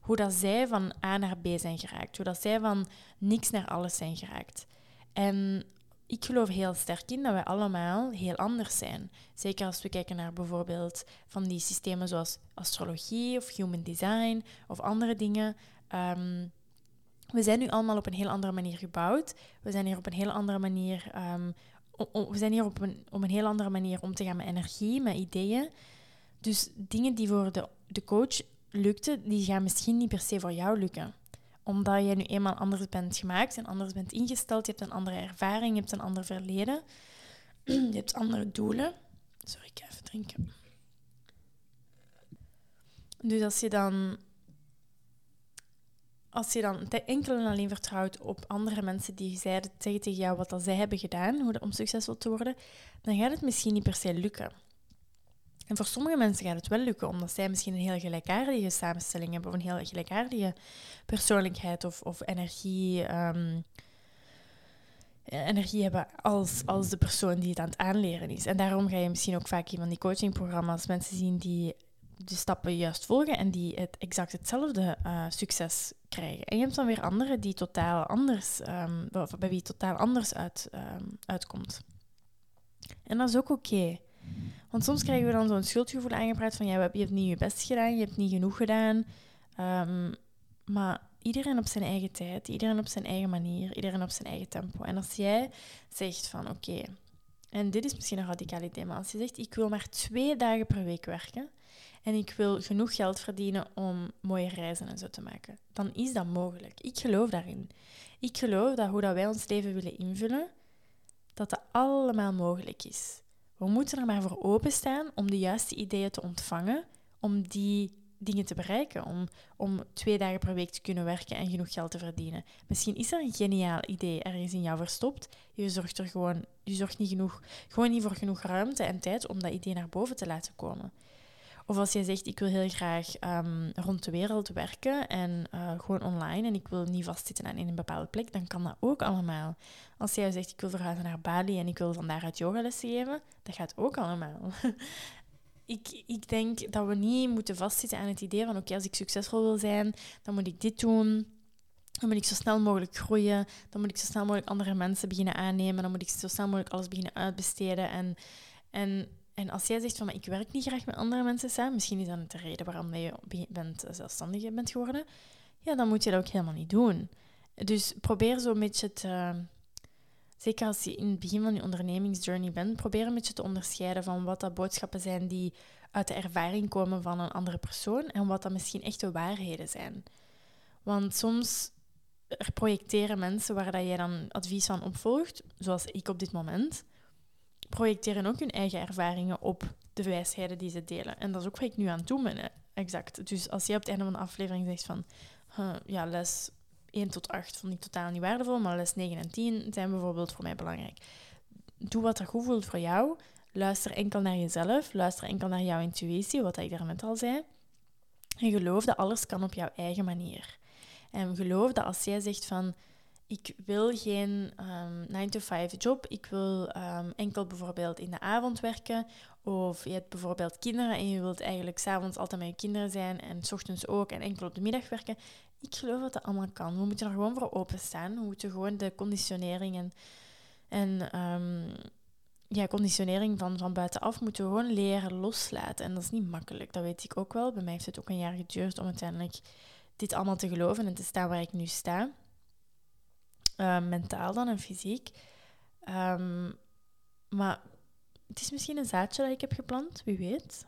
hoe dat zij van A naar B zijn geraakt. Hoe dat zij van niks naar alles zijn geraakt. En ik geloof heel sterk in dat wij allemaal heel anders zijn. Zeker als we kijken naar bijvoorbeeld van die systemen zoals astrologie of human design of andere dingen. Ehm, we zijn nu allemaal op een heel andere manier gebouwd. We zijn hier op een heel andere manier. Um, we zijn hier op een, op een heel andere manier om te gaan met energie, met ideeën. Dus dingen die voor de, de coach lukte, die gaan misschien niet per se voor jou lukken. Omdat je nu eenmaal anders bent gemaakt en anders bent ingesteld. Je hebt een andere ervaring, je hebt een ander verleden. je hebt andere doelen. Sorry, ik ga even drinken. Dus als je dan als je dan enkel en alleen vertrouwt op andere mensen die zeiden, tegen jou wat dat zij hebben gedaan hoe om succesvol te worden, dan gaat het misschien niet per se lukken. En voor sommige mensen gaat het wel lukken, omdat zij misschien een heel gelijkaardige samenstelling hebben, of een heel gelijkaardige persoonlijkheid of, of energie, um, energie hebben als, als de persoon die het aan het aanleren is. En daarom ga je misschien ook vaak in van die coachingprogramma's mensen zien die de stappen juist volgen en die het exact hetzelfde uh, succes krijgen. En je hebt dan weer anderen die totaal anders, um, bij wie het totaal anders uit, um, uitkomt. En dat is ook oké. Want soms krijgen we dan zo'n schuldgevoel aangepraat van ja, je hebt niet je best gedaan, je hebt niet genoeg gedaan. Um, maar iedereen op zijn eigen tijd, iedereen op zijn eigen manier, iedereen op zijn eigen tempo. En als jij zegt van oké, en dit is misschien een radicaal idee, maar als je zegt ik wil maar twee dagen per week werken en ik wil genoeg geld verdienen om mooie reizen en zo te maken, dan is dat mogelijk. Ik geloof daarin. Ik geloof dat hoe dat wij ons leven willen invullen, dat dat allemaal mogelijk is. We moeten er maar voor openstaan om de juiste ideeën te ontvangen, om die dingen te bereiken, om, om twee dagen per week te kunnen werken en genoeg geld te verdienen. Misschien is er een geniaal idee ergens in jou verstopt. Je zorgt er gewoon, je zorgt niet, genoeg, gewoon niet voor genoeg ruimte en tijd om dat idee naar boven te laten komen. Of als jij zegt, ik wil heel graag um, rond de wereld werken en uh, gewoon online en ik wil niet vastzitten aan een bepaalde plek, dan kan dat ook allemaal. Als jij zegt, ik wil verhuizen naar Bali en ik wil van daaruit yogalessen geven, dat gaat ook allemaal. ik, ik denk dat we niet moeten vastzitten aan het idee van, oké, als ik succesvol wil zijn, dan moet ik dit doen. Dan moet ik zo snel mogelijk groeien. Dan moet ik zo snel mogelijk andere mensen beginnen aannemen. Dan moet ik zo snel mogelijk alles beginnen uitbesteden. En, en en als jij zegt van, maar ik werk niet graag met andere mensen samen, misschien is dat de reden waarom je bent eh, zelfstandig bent geworden, ja, dan moet je dat ook helemaal niet doen. Dus probeer zo een beetje te, zeker als je in het begin van je ondernemingsjourney bent, probeer een beetje te onderscheiden van wat dat boodschappen zijn die uit de ervaring komen van een andere persoon en wat dat misschien echte waarheden zijn. Want soms er projecteren mensen waar dat jij dan advies van opvolgt, zoals ik op dit moment, projecteren ook hun eigen ervaringen op de wijsheden die ze delen. En dat is ook wat ik nu aan het doen ben, exact. Dus als jij op het einde van de aflevering zegt van, ja, les 1 tot 8 vond ik totaal niet waardevol, maar les 9 en 10 zijn bijvoorbeeld voor mij belangrijk. Doe wat er goed voelt voor jou. Luister enkel naar jezelf. Luister enkel naar jouw intuïtie, wat ik daarnet al zei. En geloof dat alles kan op jouw eigen manier. En geloof dat als jij zegt van ik wil geen um, ehm, 9-to-5 job, ik wil ehm, enkel bijvoorbeeld in de avond werken, of je hebt bijvoorbeeld kinderen en je wilt eigenlijk s'avonds altijd met je kinderen zijn en s ochtends ook en enkel op de middag werken. Ik geloof dat dat allemaal kan. We moeten er gewoon voor openstaan. We moeten gewoon de conditionering en, um, ja, conditionering van, van buitenaf moeten we gewoon leren loslaten. En dat is niet makkelijk, dat weet ik ook wel. Bij mij heeft het ook een jaar geduurd om uiteindelijk dit allemaal te geloven en te staan waar ik nu sta. Uh, mentaal dan en fysiek. Um, maar het is misschien een zaadje dat ik heb geplant, wie weet.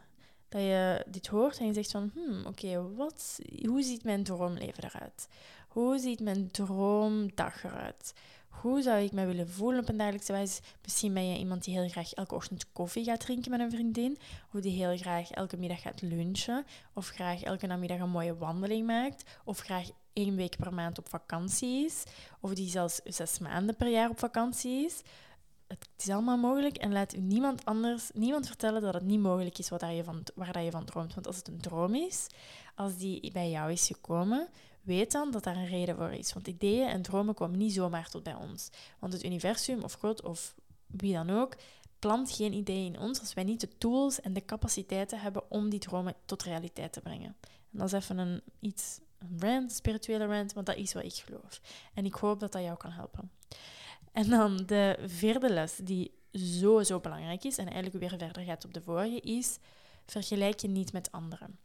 Dat je dit hoort en je zegt van, hmm, oké, wat, hoe ziet mijn droomleven eruit? Hoe ziet mijn droomdag eruit? Hoe zou ik me willen voelen op een dagelijkse wijze? Misschien ben je iemand die heel graag elke ochtend koffie gaat drinken met een vriendin. Of die heel graag elke middag gaat lunchen. Of graag elke namiddag een mooie wandeling maakt. Of graag één week per maand op vakantie is. Of die zelfs zes maanden per jaar op vakantie is. Het is allemaal mogelijk en laat u niemand anders, niemand vertellen dat het niet mogelijk is wat je van, waar dat je van droomt. Want als het een droom is, als die bij jou is gekomen, weet dan dat daar een reden voor is. Want ideeën en dromen komen niet zomaar tot bij ons. Want het universum of God of wie dan ook plant geen ideeën in ons als wij niet de tools en de capaciteiten hebben om die dromen tot realiteit te brengen. En dat is even een iets een rant, spirituele rant, want dat is wat ik geloof. En ik hoop dat dat jou kan helpen. En dan de vierde les, die zo, zo belangrijk is, en eigenlijk weer verder gaat op de vorige, is vergelijk je niet met anderen.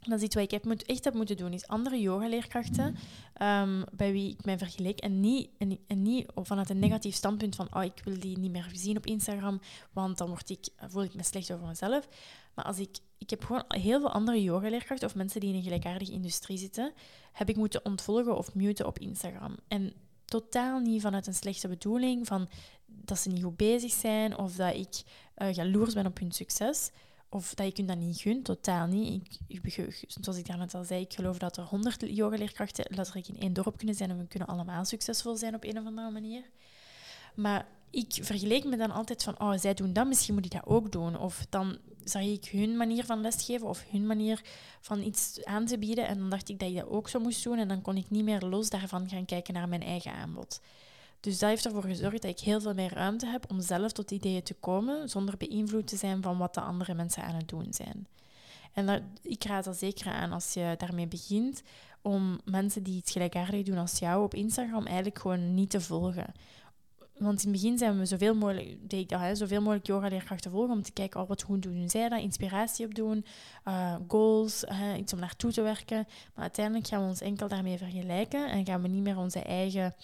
Dat is iets wat ik heb moet, echt heb moeten doen, is andere yogaleerkrachten um, bij wie ik mij vergelijk en niet, en, en, niet vanuit een negatief standpunt van oh, ik wil die niet meer zien op Instagram, want dan word ik, voel ik me slecht over mezelf. Maar als ik, ik heb gewoon heel veel andere yogaleerkrachten of mensen die in een gelijkaardige industrie zitten, heb ik moeten ontvolgen of muten op Instagram. En totaal niet vanuit een slechte bedoeling, van dat ze niet goed bezig zijn of dat ik uh, jaloers ben op hun succes. Of dat ik hun dat niet gun, totaal niet. Ik, ik, zoals ik daarnet al zei, ik geloof dat er honderd yogaleerkrachten letterlijk in één dorp kunnen zijn en we kunnen allemaal succesvol zijn op een of andere manier. Maar ik vergeleek me dan altijd van, oh, zij doen dat, misschien moet ik dat ook doen. Of dan zag ik hun manier van lesgeven of hun manier van iets aan te bieden. En dan dacht ik dat ik dat ook zo moest doen. En dan kon ik niet meer los daarvan gaan kijken naar mijn eigen aanbod. Dus dat heeft ervoor gezorgd dat ik heel veel meer ruimte heb om zelf tot ideeën te komen, zonder beïnvloed te zijn van wat de andere mensen aan het doen zijn. En dat, ik raad er zeker aan als je daarmee begint, om mensen die iets gelijkaardig doen als jou op Instagram eigenlijk gewoon niet te volgen. Want in het begin zijn we zoveel mogelijk, deed ik hè, zoveel mogelijk yoga-leerkrachten volgen om te kijken oh, wat hoe doen zij dat, inspiratie opdoen, uh, goals, iets om naartoe te werken. Maar uiteindelijk gaan we ons enkel daarmee vergelijken en gaan we niet meer onze eigen,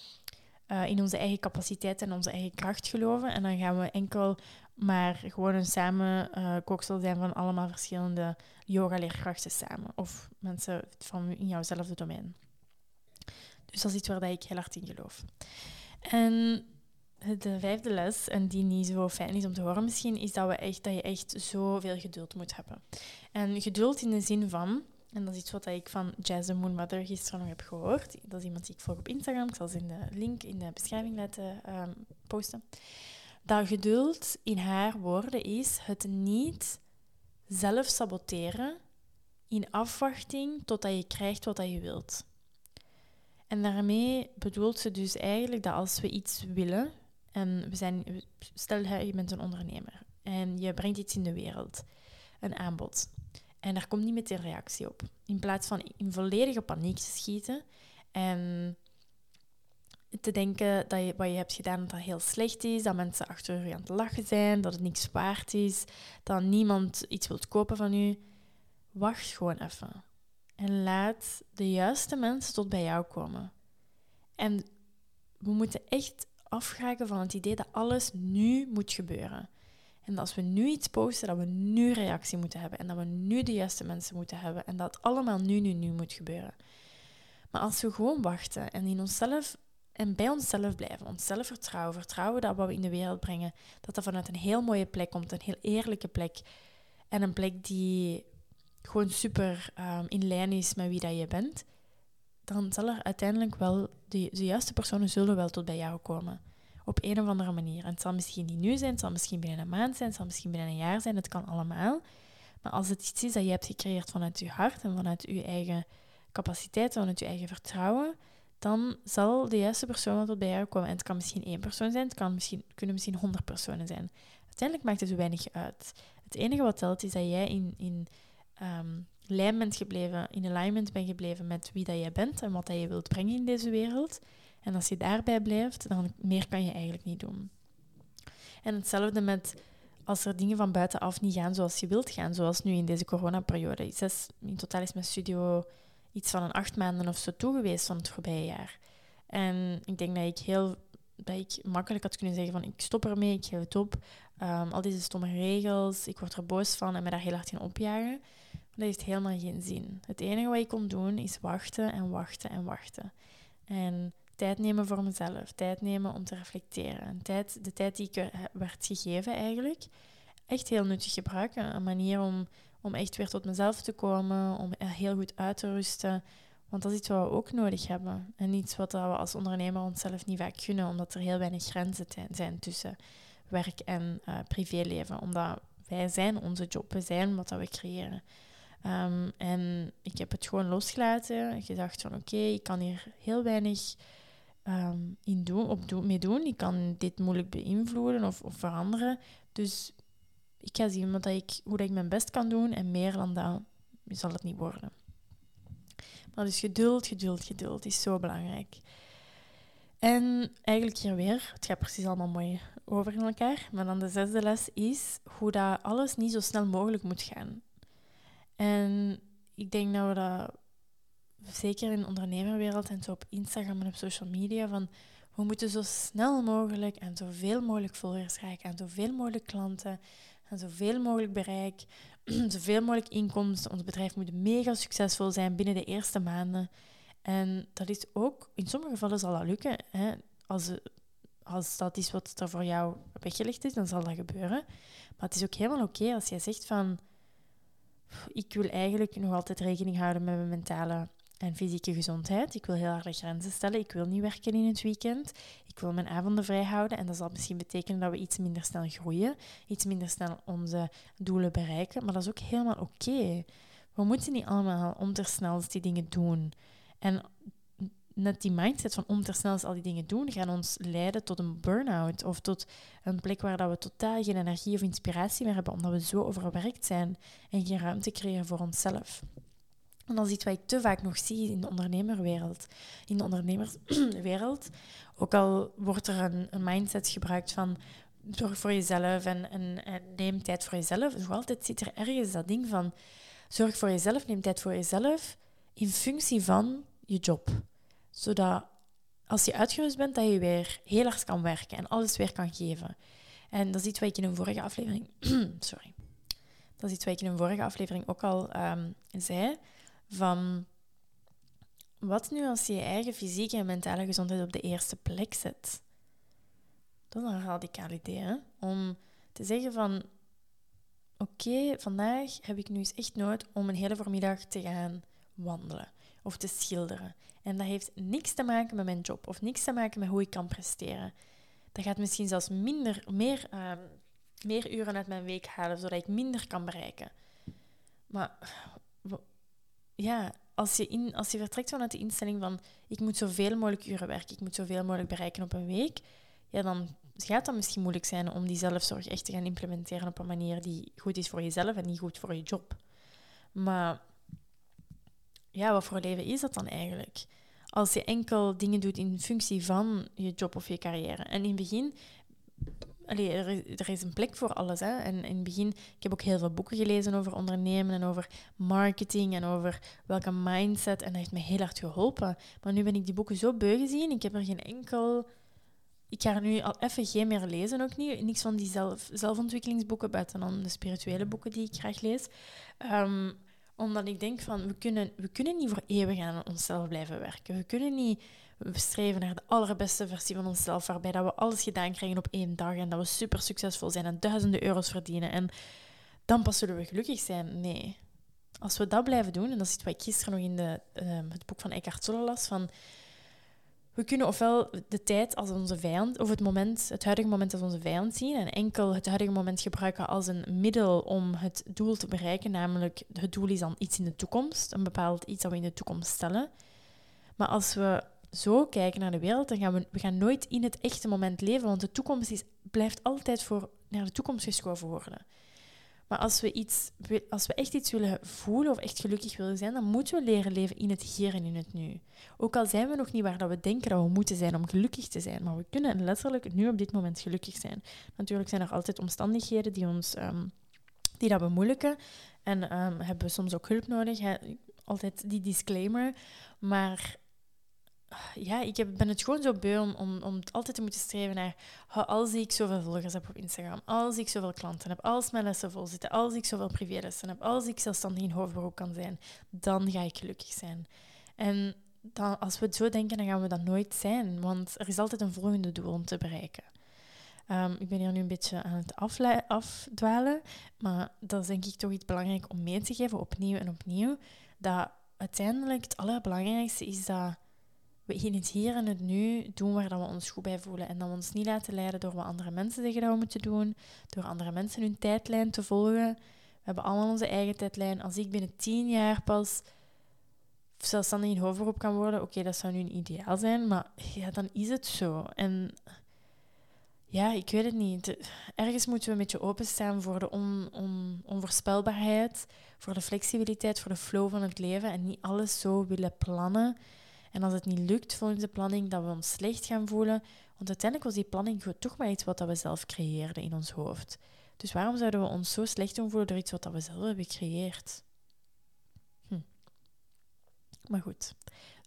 uh, in onze eigen capaciteit en onze eigen kracht geloven. En dan gaan we enkel maar gewoon een samen uh, zijn van allemaal verschillende yoga-leerkrachten samen. Of mensen van in jouwzelfde domein. Dus dat is iets waar ik heel hard in geloof. En de vijfde les, en die niet zo fijn is om te horen misschien, is dat, we echt, dat je echt zoveel geduld moet hebben. En geduld in de zin van, en dat is iets wat ik van the Moon Mother gisteren nog heb gehoord. Dat is iemand die ik volg op Instagram. Ik zal ze in de link in de beschrijving laten um, posten. Dat geduld in haar woorden is het niet zelf saboteren in afwachting totdat je krijgt wat je wilt. En daarmee bedoelt ze dus eigenlijk dat als we iets willen, en we zijn, stel je bent een ondernemer en je brengt iets in de wereld, een aanbod. En daar komt niet meteen reactie op. In plaats van in volledige paniek te schieten en te denken dat je, wat je hebt gedaan dat heel slecht is, dat mensen achter je aan het lachen zijn, dat het niks waard is, dat niemand iets wilt kopen van u. Wacht gewoon even. En laat de juiste mensen tot bij jou komen. En we moeten echt afgeraken van het idee dat alles nu moet gebeuren. En dat als we nu iets posten, dat we nu reactie moeten hebben. En dat we nu de juiste mensen moeten hebben. En dat het allemaal nu, nu, nu moet gebeuren. Maar als we gewoon wachten en in onszelf en bij onszelf blijven, onszelf vertrouwen, vertrouwen dat wat we in de wereld brengen, dat dat vanuit een heel mooie plek komt, een heel eerlijke plek. En een plek die gewoon super um, in lijn is met wie dat je bent, dan zal er uiteindelijk wel, de, juiste personen zullen wel tot bij jou komen. Op een of andere manier. En het zal misschien niet nu zijn, het zal misschien binnen een maand zijn, het zal misschien binnen een jaar zijn, het kan allemaal. Maar als het iets is dat je hebt gecreëerd vanuit je hart en vanuit je eigen capaciteit, vanuit je eigen vertrouwen, dan zal de juiste persoon wel tot bij jou komen. En het kan misschien één persoon zijn, het kan misschien, kunnen misschien honderd personen zijn. Uiteindelijk maakt het weinig uit. Het enige wat telt is dat jij in, in um, lijn bent gebleven, in alignment bent gebleven met wie dat jij bent en wat dat je wilt brengen in deze wereld. En als je daarbij blijft, dan meer kan je eigenlijk niet doen. En hetzelfde met als er dingen van buitenaf niet gaan zoals je wilt gaan, zoals nu in deze coronaperiode. In totaal is mijn studio iets van een acht maanden of zo toe geweest van het voorbije jaar. En ik denk dat ik heel dat ik makkelijk had kunnen zeggen van ik stop ermee, ik geef het op. Um, al deze stomme regels, ik word er boos van en me daar heel hard in opjagen. Dat heeft helemaal geen zin. Het enige wat ik kon doen is wachten en wachten en wachten. En tijd nemen voor mezelf, tijd nemen om te reflecteren. tijd, de tijd die ik werd gegeven eigenlijk, echt heel nuttig gebruiken. Een manier om, om echt weer tot mezelf te komen, om heel goed uit te rusten. Want dat is iets wat we ook nodig hebben. En iets wat we als ondernemer onszelf niet vaak gunnen, omdat er heel weinig grenzen zijn tussen werk en uh, privéleven. Omdat wij zijn onze job, we zijn wat we creëren. Um, en ik heb het gewoon losgelaten. Gedacht van oké, ik kan hier heel weinig um, in doen, op doen, mee doen. Ik kan dit moeilijk beïnvloeden of, of veranderen. Dus ik ga zien wat ik, hoe dat ik mijn best kan doen. En meer dan dat zal het niet worden. Maar dus geduld, geduld, geduld is zo belangrijk. En eigenlijk hier weer, het gaat precies allemaal mooi over in elkaar. Maar dan de zesde les is hoe dat alles niet zo snel mogelijk moet gaan. En ik denk dat we dat zeker in de ondernemerwereld en zo op Instagram en op social media, van we moeten zo snel mogelijk en zoveel mogelijk volgers krijgen en zoveel mogelijk klanten en zoveel mogelijk bereik, zoveel mogelijk inkomsten. Ons bedrijf moet mega succesvol zijn binnen de eerste maanden. En dat is ook, in sommige gevallen zal dat lukken. Hè. Als, als dat is wat er voor jou weggelegd is, dan zal dat gebeuren. Maar het is ook helemaal oké als jij zegt van, ik wil eigenlijk nog altijd rekening houden met mijn mentale en fysieke gezondheid. Ik wil heel harde grenzen stellen. Ik wil niet werken in het weekend. Ik wil mijn avonden vrij houden. En dat zal misschien betekenen dat we iets minder snel groeien, iets minder snel onze doelen bereiken. Maar dat is ook helemaal oké. We moeten niet allemaal om die dingen doen. En net die mindset van om te snel al die dingen doen, gaan ons leiden tot een burn-out of tot een plek waar dat we totaal geen energie of inspiratie meer hebben, omdat we zo overwerkt zijn en geen ruimte creëren voor onszelf. En dat is iets wat ik te vaak nog zie in de ondernemerwereld. In de ondernemerswereld, ook al wordt er een, een mindset gebruikt van zorg voor jezelf en, neem tijd voor jezelf, nog altijd zit er ergens dat ding van zorg voor jezelf, neem tijd voor jezelf in functie van je job. Zodat als je uitgerust bent, dat je weer heel hard kan werken en alles weer kan geven. En dat is iets wat ik in een vorige aflevering... sorry. Dat is iets wat ik in een vorige aflevering ook al um, zei van wat nu als je je eigen fysieke en mentale gezondheid op de eerste plek zet? Dat is een radicaal idee, hè? Om te zeggen van, oké, vandaag heb ik nu eens echt nood om een hele voormiddag te gaan wandelen of te schilderen. En dat heeft niks te maken met mijn job of niks te maken met hoe ik kan presteren. Dat gaat misschien zelfs minder, meer, ehm, meer uren uit mijn week halen, zodat ik minder kan bereiken. Maar ja, als je, in, als je vertrekt vanuit de instelling van ik moet zoveel mogelijk uren werken, ik moet zoveel mogelijk bereiken op een week, ja, dan gaat dat misschien moeilijk zijn om die zelfzorg echt te gaan implementeren op een manier die goed is voor jezelf en niet goed voor je job. Maar ja, wat voor leven is dat dan eigenlijk? Als je enkel dingen doet in functie van je job of je carrière. En in het begin Allee, er, is een plek voor alles. Hè. En in het begin, ik heb ook heel veel boeken gelezen over ondernemen en over marketing en over welke mindset. En dat heeft me heel hard geholpen. Maar nu ben ik die boeken zo beu gezien. Ik heb er geen enkel ik ga er nu al even geen meer lezen, ook niet. Niks van die zelf, zelfontwikkelingsboeken, buiten dan de spirituele boeken die ik graag lees. Ehm, omdat ik denk van, we kunnen, we kunnen niet voor eeuwig aan onszelf blijven werken. We kunnen niet streven naar de allerbeste versie van onszelf, waarbij dat we alles gedaan krijgen op één dag en dat we super succesvol zijn en duizenden euro's verdienen. En dan pas zullen we gelukkig zijn. Nee. Als we dat blijven doen, en dat is wat ik gisteren nog in de, ehm, het boek van Eckhart Tolle las, van we kunnen ofwel de tijd als onze vijand, of het, moment, het huidige moment als onze vijand zien en enkel het huidige moment gebruiken als een middel om het doel te bereiken, namelijk het doel is dan iets in de toekomst, een bepaald iets dat we in de toekomst stellen. Maar als we zo kijken naar de wereld, dan gaan we, we gaan nooit in het echte moment leven, want de toekomst is, blijft altijd voor naar de toekomst geschoven worden. Maar als we, iets, als we echt iets willen voelen of echt gelukkig willen zijn, dan moeten we leren leven in het hier en in het nu. Ook al zijn we nog niet waar dat we denken dat we moeten zijn om gelukkig te zijn, maar we kunnen letterlijk nu op dit moment gelukkig zijn. Natuurlijk zijn er altijd omstandigheden die ons um, die dat bemoeilijken en um, hebben we soms ook hulp nodig. Altijd die disclaimer. Maar ja, ik heb, ben het gewoon zo beu om, om, om altijd te moeten streven naar als ik zoveel volgers heb op Instagram, als ik zoveel klanten heb, als mijn lessen vol zitten, als ik zoveel privélessen heb, als ik zelfstandig in hoofdberoep kan zijn, dan ga ik gelukkig zijn. En dan, als we het zo denken, dan gaan we dat nooit zijn, want er is altijd een volgende doel om te bereiken. Um, ik ben hier nu een beetje aan het afdwalen, maar dat is denk ik toch iets belangrijk om mee te geven, opnieuw en opnieuw, dat uiteindelijk het allerbelangrijkste is dat we in het hier en het nu doen waar dat we ons goed bij voelen. En dat we ons niet laten leiden door wat andere mensen zeggen dat we moeten doen, door andere mensen hun tijdlijn te volgen. We hebben allemaal onze eigen tijdlijn. Als ik binnen tien jaar pas zelfstandig in hoofdberoep kan worden, oké, dat zou nu een ideaal zijn, maar ja, dan is het zo. En ja, ik weet het niet. Ergens moeten we een beetje openstaan voor de on, on, onvoorspelbaarheid, voor de flexibiliteit, voor de flow van het leven en niet alles zo willen plannen en als het niet lukt volgens de planning, dat we ons slecht gaan voelen. Want uiteindelijk was die planning toch maar iets wat we zelf creëerden in ons hoofd. Dus waarom zouden we ons zo slecht doen voelen door iets wat we zelf hebben gecreëerd? Hm. Maar goed.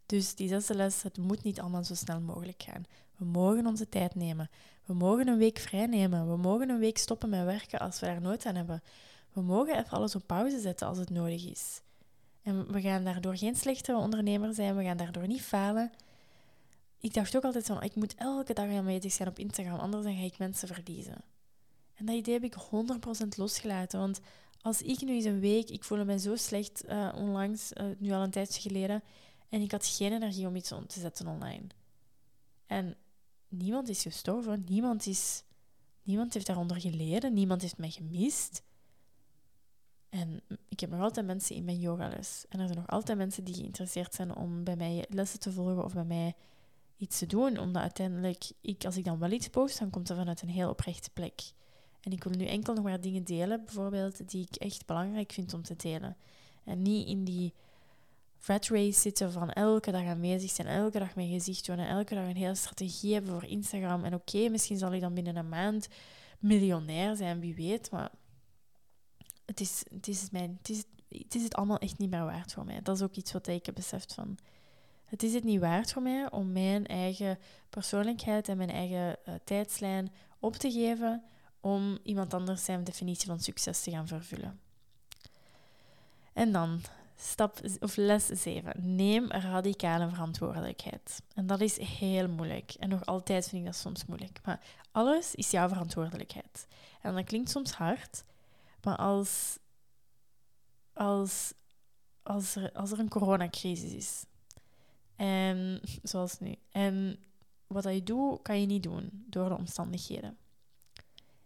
Dus die zesde les, het moet niet allemaal zo snel mogelijk gaan. We mogen onze tijd nemen. We mogen een week vrij nemen. We mogen een week stoppen met werken als we daar nood aan hebben. We mogen even alles op pauze zetten als het nodig is. En we gaan daardoor geen slechtere ondernemer zijn, we gaan daardoor niet falen. Ik dacht ook altijd van, ik moet elke dag aanwezig zijn op Instagram, anders dan ga ik mensen verliezen. En dat idee heb ik 100% losgelaten, want als ik nu eens een week, ik voelde mij zo slecht uh, onlangs, uh, nu al een tijdje geleden, en ik had geen energie om iets om te zetten online. En niemand is gestorven, niemand, is, niemand heeft daaronder geleden, niemand heeft mij gemist. En ik heb nog altijd mensen in mijn yogales. En er zijn nog altijd mensen die geïnteresseerd zijn om bij mij lessen te volgen of bij mij iets te doen. Omdat uiteindelijk, ik, als ik dan wel iets post, dan komt dat vanuit een heel oprechte plek. En ik wil nu enkel nog maar dingen delen, bijvoorbeeld, die ik echt belangrijk vind om te delen. En niet in die rat race zitten van elke dag aanwezig zijn, elke dag mijn gezicht doen en elke dag een hele strategie hebben voor Instagram. En oké, misschien zal ik dan binnen een maand miljonair zijn, wie weet, maar het is, het, is mijn, het, is, het is het allemaal echt niet meer waard voor mij. Dat is ook iets wat ik heb beseft van. Het is het niet waard voor mij om mijn eigen persoonlijkheid en mijn eigen uh, tijdslijn op te geven om iemand anders zijn definitie van succes te gaan vervullen. En dan stap of les 7. Neem radicale verantwoordelijkheid. En dat is heel moeilijk. En nog altijd vind ik dat soms moeilijk. Maar alles is jouw verantwoordelijkheid. En dat klinkt soms hard, maar als, als, als, er, als er een coronacrisis is, en, zoals nu, en wat je doet, kan je niet doen door de omstandigheden.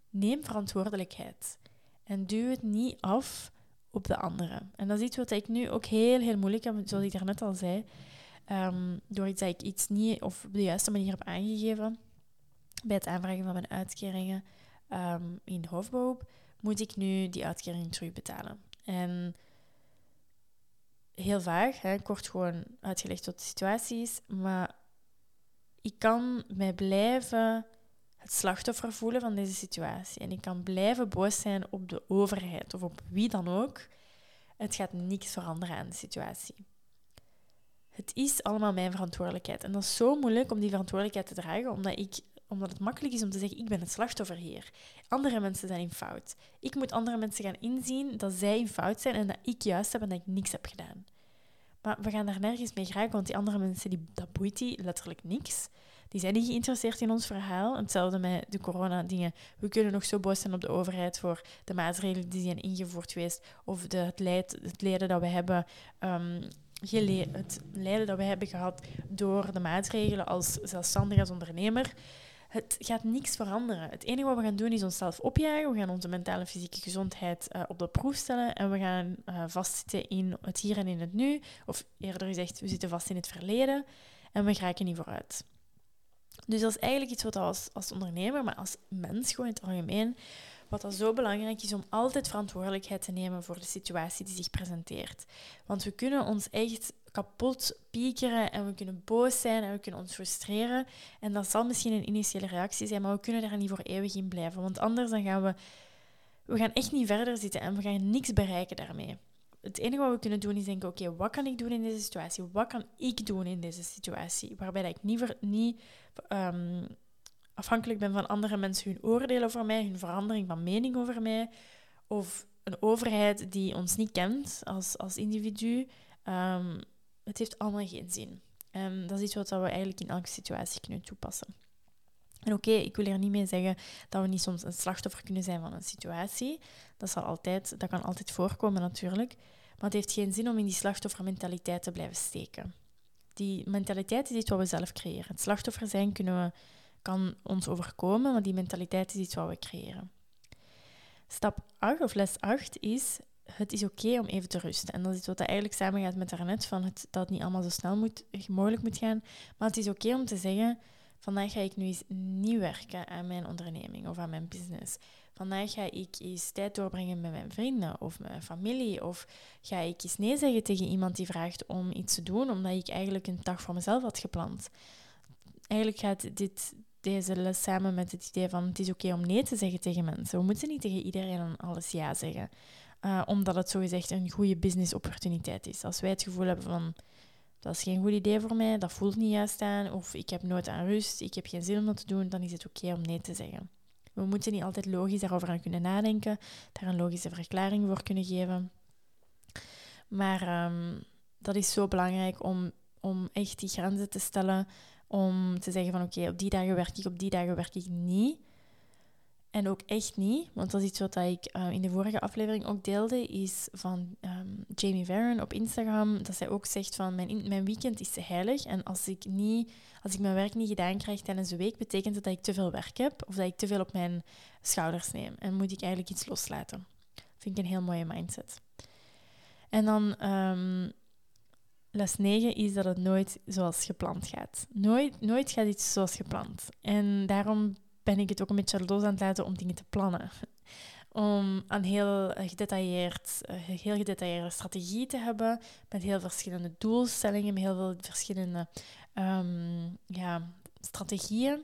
Neem verantwoordelijkheid en duw het niet af op de anderen. En dat is iets wat ik nu ook heel, heel moeilijk heb, zoals ik daarnet al zei. Um, door dat ik iets niet of op de juiste manier heb aangegeven bij het aanvragen van mijn uitkeringen um, in hoofdberoep, moet ik nu die uitkering terugbetalen? En heel vaag, hè, kort gewoon uitgelegd wat de situatie is, maar ik kan mij blijven het slachtoffer voelen van deze situatie. En ik kan blijven boos zijn op de overheid of op wie dan ook. Het gaat niks veranderen aan de situatie. Het is allemaal mijn verantwoordelijkheid. En dat is zo moeilijk om die verantwoordelijkheid te dragen, omdat ik omdat het makkelijk is om te zeggen, ik ben het slachtoffer hier. Andere mensen zijn in fout. Ik moet andere mensen gaan inzien dat zij in fout zijn en dat ik juist heb en dat ik niks heb gedaan. Maar we gaan daar nergens mee geraken, want die andere mensen, die, dat boeit die letterlijk niks. Die zijn niet geïnteresseerd in ons verhaal. Hetzelfde met de corona-dingen. We kunnen nog zo boos zijn op de overheid voor de maatregelen die zijn ingevoerd geweest. Of de, het, leid, het lijden dat we hebben um, het lijden dat we hebben gehad door de maatregelen als zelfstandig als ondernemer. Het gaat niks veranderen. Het enige wat we gaan doen is onszelf opjagen. We gaan onze mentale en fysieke gezondheid uh, op de proef stellen. En we gaan uh, vastzitten in het hier en in het nu. Of eerder gezegd, we zitten vast in het verleden. En we geraken niet vooruit. Dus dat is eigenlijk iets wat als, als ondernemer, maar als mens gewoon in het algemeen, wat dat zo belangrijk is om altijd verantwoordelijkheid te nemen voor de situatie die zich presenteert. Want we kunnen ons echt kapot piekeren en we kunnen boos zijn en we kunnen ons frustreren. En dat zal misschien een initiële reactie zijn, maar we kunnen daar niet voor eeuwig in blijven. Want anders dan gaan we, we gaan echt niet verder zitten en we gaan niks bereiken daarmee het enige wat we kunnen doen is denken, oké, wat kan ik doen in deze situatie? Wat kan ik doen in deze situatie? Waarbij dat ik niet, niet ehm, afhankelijk ben van andere mensen hun oordelen over mij, hun verandering van mening over mij, of een overheid die ons niet kent als, als individu. Um, het heeft allemaal geen zin. En dat is iets wat we eigenlijk in elke situatie kunnen toepassen. En oké, ik wil er niet mee zeggen dat we niet soms een slachtoffer kunnen zijn van een situatie. Dat, zal altijd, dat kan altijd voorkomen natuurlijk. Maar het heeft geen zin om in die slachtoffermentaliteit te blijven steken. Die mentaliteit is iets wat we zelf creëren. Slachtoffer zijn kunnen we, kan ons overkomen, maar die mentaliteit is iets wat we creëren. Stap 8 of les 8 is: het is oké om even te rusten. En dat is wat dat eigenlijk samengaat met daarnet, van het, dat het niet allemaal zo snel moet, mogelijk moet gaan. Maar het is oké om te zeggen: vandaag ga ik nu eens niet werken aan mijn onderneming of aan mijn business. Vandaag ga ik eens tijd doorbrengen met mijn vrienden of mijn familie. Of ga ik eens nee zeggen tegen iemand die vraagt om iets te doen, omdat ik eigenlijk een dag voor mezelf had gepland. Eigenlijk gaat dit, deze les samen met het idee van het is oké om nee te zeggen tegen mensen. We moeten niet tegen iedereen alles ja zeggen. Uh, omdat het zogezegd een goede business opportuniteit is. Als wij het gevoel hebben van dat is geen goed idee voor mij, dat voelt niet juist aan, of ik heb nooit aan rust, ik heb geen zin om dat te doen, dan is het oké om nee te zeggen. We moeten niet altijd logisch daarover aan kunnen nadenken, daar een logische verklaring voor kunnen geven. Maar ehm, dat is zo belangrijk om, om echt die grenzen te stellen, om te zeggen van oké, op die dagen werk ik, op die dagen werk ik niet. En ook echt niet, want dat is iets wat ik eh, in de vorige aflevering ook deelde, is van ehm, Jamie Varren op Instagram, dat zij ook zegt van mijn, mijn weekend is heilig en als ik, niet, als ik mijn werk niet gedaan krijg tijdens de week, betekent dat dat ik te veel werk heb of dat ik te veel op mijn schouders neem en moet ik eigenlijk iets loslaten. Vind ik een heel mooie mindset. En dan um, les 9 is dat het nooit zoals gepland gaat. Nooit, nooit gaat iets zoals gepland. En daarom ben ik het ook een beetje los aan het laten om dingen te plannen. Om een heel gedetailleerd, eh, heel gedetailleerde strategie te hebben, met heel verschillende doelstellingen, met heel veel verschillende um, ja, strategieën.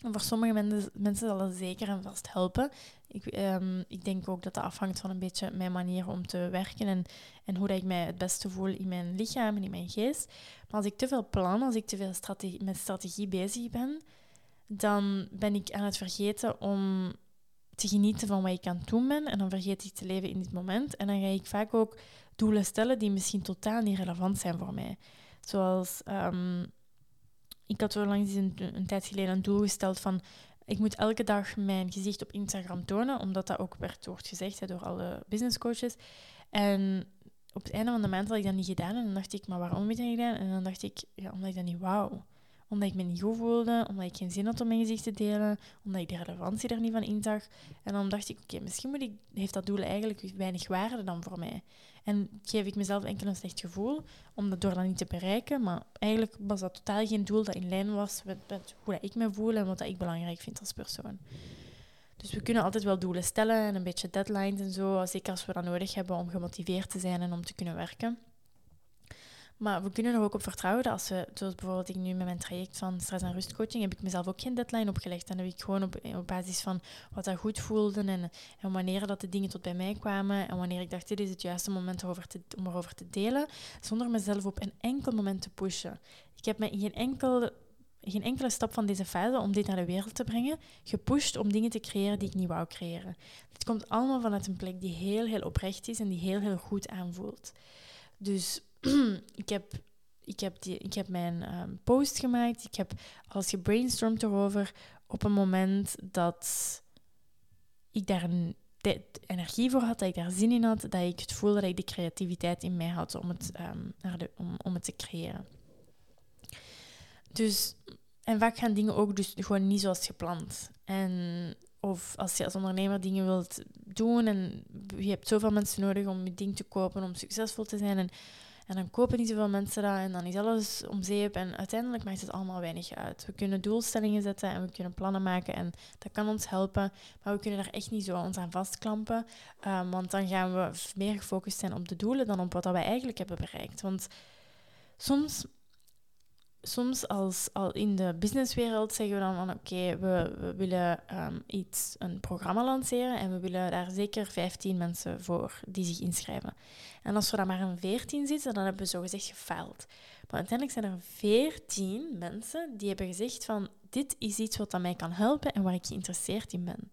voor sommige mensen, zal het zeker en vast helpen. Ik, um, ik denk ook dat dat afhangt van een beetje mijn manier om te werken en, en hoe dat ik mij het beste voel in mijn lichaam en in mijn geest. Maar als ik te veel plan, als ik te veel strategie, met strategie bezig ben, dan ben ik aan het vergeten om te genieten van wat ik aan het doen ben. En dan vergeet ik te leven in dit moment. En dan ga ik vaak ook doelen stellen die misschien totaal niet relevant zijn voor mij. Zoals, um, ik had zo langs een, een tijd geleden een doel gesteld van... Ik moet elke dag mijn gezicht op Instagram tonen, omdat dat ook werd wordt gezegd hè, door alle business coaches. En op het einde van de maand had ik dat niet gedaan. En dan dacht ik, maar waarom heb ik dat gedaan? En dan dacht ik, ja, omdat ik dat niet wou omdat ik me niet goed voelde, omdat ik geen zin had om mijn gezicht te delen, omdat ik de relevantie er niet van inzag. En dan dacht ik, oké, misschien moet ik, heeft dat doel eigenlijk weinig waarde dan voor mij. En geef ik mezelf enkel een slecht gevoel, om dat door dat niet te bereiken. Maar eigenlijk was dat totaal geen doel dat in lijn was met, met hoe dat ik me voel en wat dat ik belangrijk vind als persoon. Dus we kunnen altijd wel doelen stellen en een beetje deadlines en zo, zeker als we dat nodig hebben om gemotiveerd te zijn en om te kunnen werken. Maar we kunnen er ook op vertrouwen dat als we, zoals bijvoorbeeld ik nu met mijn traject van stress- en rustcoaching, heb ik mezelf ook geen deadline opgelegd. Dan heb ik gewoon op, basis van wat dat goed voelde en, en wanneer dat de dingen tot bij mij kwamen en wanneer ik dacht, dit is het juiste moment erover te, om erover te delen, zonder mezelf op een enkel moment te pushen. Ik heb me in geen enkel geen enkele stap van deze fase om dit naar de wereld te brengen gepusht om dingen te creëren die ik niet wou creëren. Het komt allemaal vanuit een plek die heel, heel oprecht is en die heel, heel goed aanvoelt. Dus ik heb, ik heb, die, ik heb mijn ehm, post gemaakt, ik heb alles gebrainstormd erover op een moment dat ik daar een energie voor had, dat ik daar zin in had, dat ik het voelde dat ik de creativiteit in mij had om het, ehm, om, om het te creëren. Dus, en vaak gaan dingen ook dus gewoon niet zoals gepland. En, of als je als ondernemer dingen wilt doen en je hebt zoveel mensen nodig om je ding te kopen, om succesvol te zijn. En, en dan kopen niet zoveel mensen dat en dan is alles om zeep. En uiteindelijk maakt het allemaal weinig uit. We kunnen doelstellingen zetten en we kunnen plannen maken en dat kan ons helpen. Maar we kunnen daar echt niet zo ons aan vastklampen. Um, want dan gaan we meer gefocust zijn op de doelen dan op wat we eigenlijk hebben bereikt. Want soms soms als al in de businesswereld zeggen we dan van oké, we, we, willen um, iets, een programma lanceren en we willen daar zeker 15 mensen voor die zich inschrijven. En als we dan maar een 14 zitten, dan hebben we zogezegd gefaald. Maar uiteindelijk zijn er 14 mensen die hebben gezegd van dit is iets wat mij kan helpen en waar ik geïnteresseerd in ben.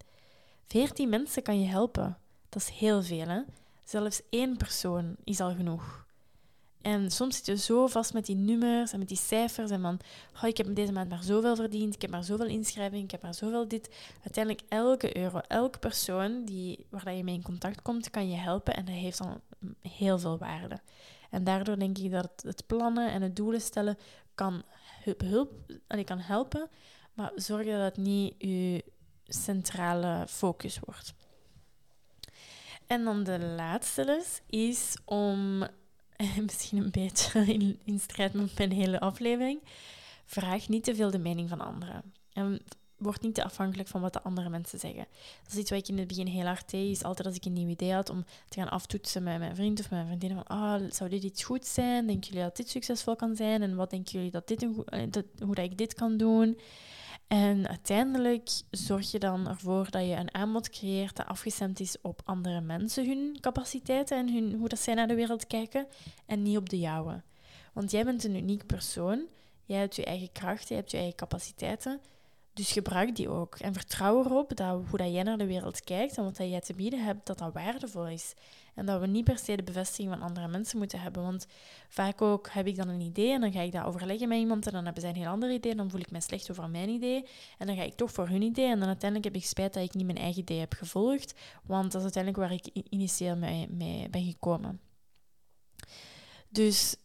14 mensen kan je helpen. Dat is heel veel, hè? Zelfs één persoon is al genoeg. En soms zit je zo vast met die nummers en met die cijfers. En van, oh, ik heb deze maand maar zoveel verdiend, ik heb maar zoveel inschrijving, ik heb maar zoveel dit. Uiteindelijk elke euro, elke persoon die, waar je mee in contact komt, kan je helpen. En dat heeft dan heel veel waarde. En daardoor denk ik dat het plannen en het doelen stellen kan, hulp, kan helpen. Maar zorg dat het niet je centrale focus wordt. En dan de laatste les is om misschien een beetje in, in strijd met mijn hele aflevering. Vraag niet te veel de mening van anderen. En word niet te afhankelijk van wat de andere mensen zeggen. Dat is iets wat ik in het begin heel hard deed. Is altijd als ik een nieuw idee had om te gaan aftoetsen met mijn vriend of mijn vriendin. Van, ah, zou dit iets goed zijn? Denken jullie dat dit succesvol kan zijn? En wat denken jullie dat dit een, eh, dat, hoe dat ik dit kan doen? En uiteindelijk zorg je dan ervoor dat je een aanbod creëert dat afgestemd is op andere mensen, hun capaciteiten en hun, hoe dat zij naar de wereld kijken, en niet op de jouwe. Want jij bent een uniek persoon, jij hebt je eigen krachten, je hebt je eigen capaciteiten. Dus gebruik die ook. En vertrouw erop dat hoe dat jij naar de wereld kijkt en wat jij te bieden hebt, dat dat waardevol is. En dat we niet per se de bevestiging van andere mensen moeten hebben. Want vaak ook heb ik dan een idee en dan ga ik dat overleggen met iemand en dan hebben zij een heel ander idee. Dan voel ik me slecht over mijn idee. En dan ga ik toch voor hun idee. En dan uiteindelijk heb ik spijt dat ik niet mijn eigen idee heb gevolgd. Want dat is uiteindelijk waar ik initieel mee, mee ben gekomen. Dus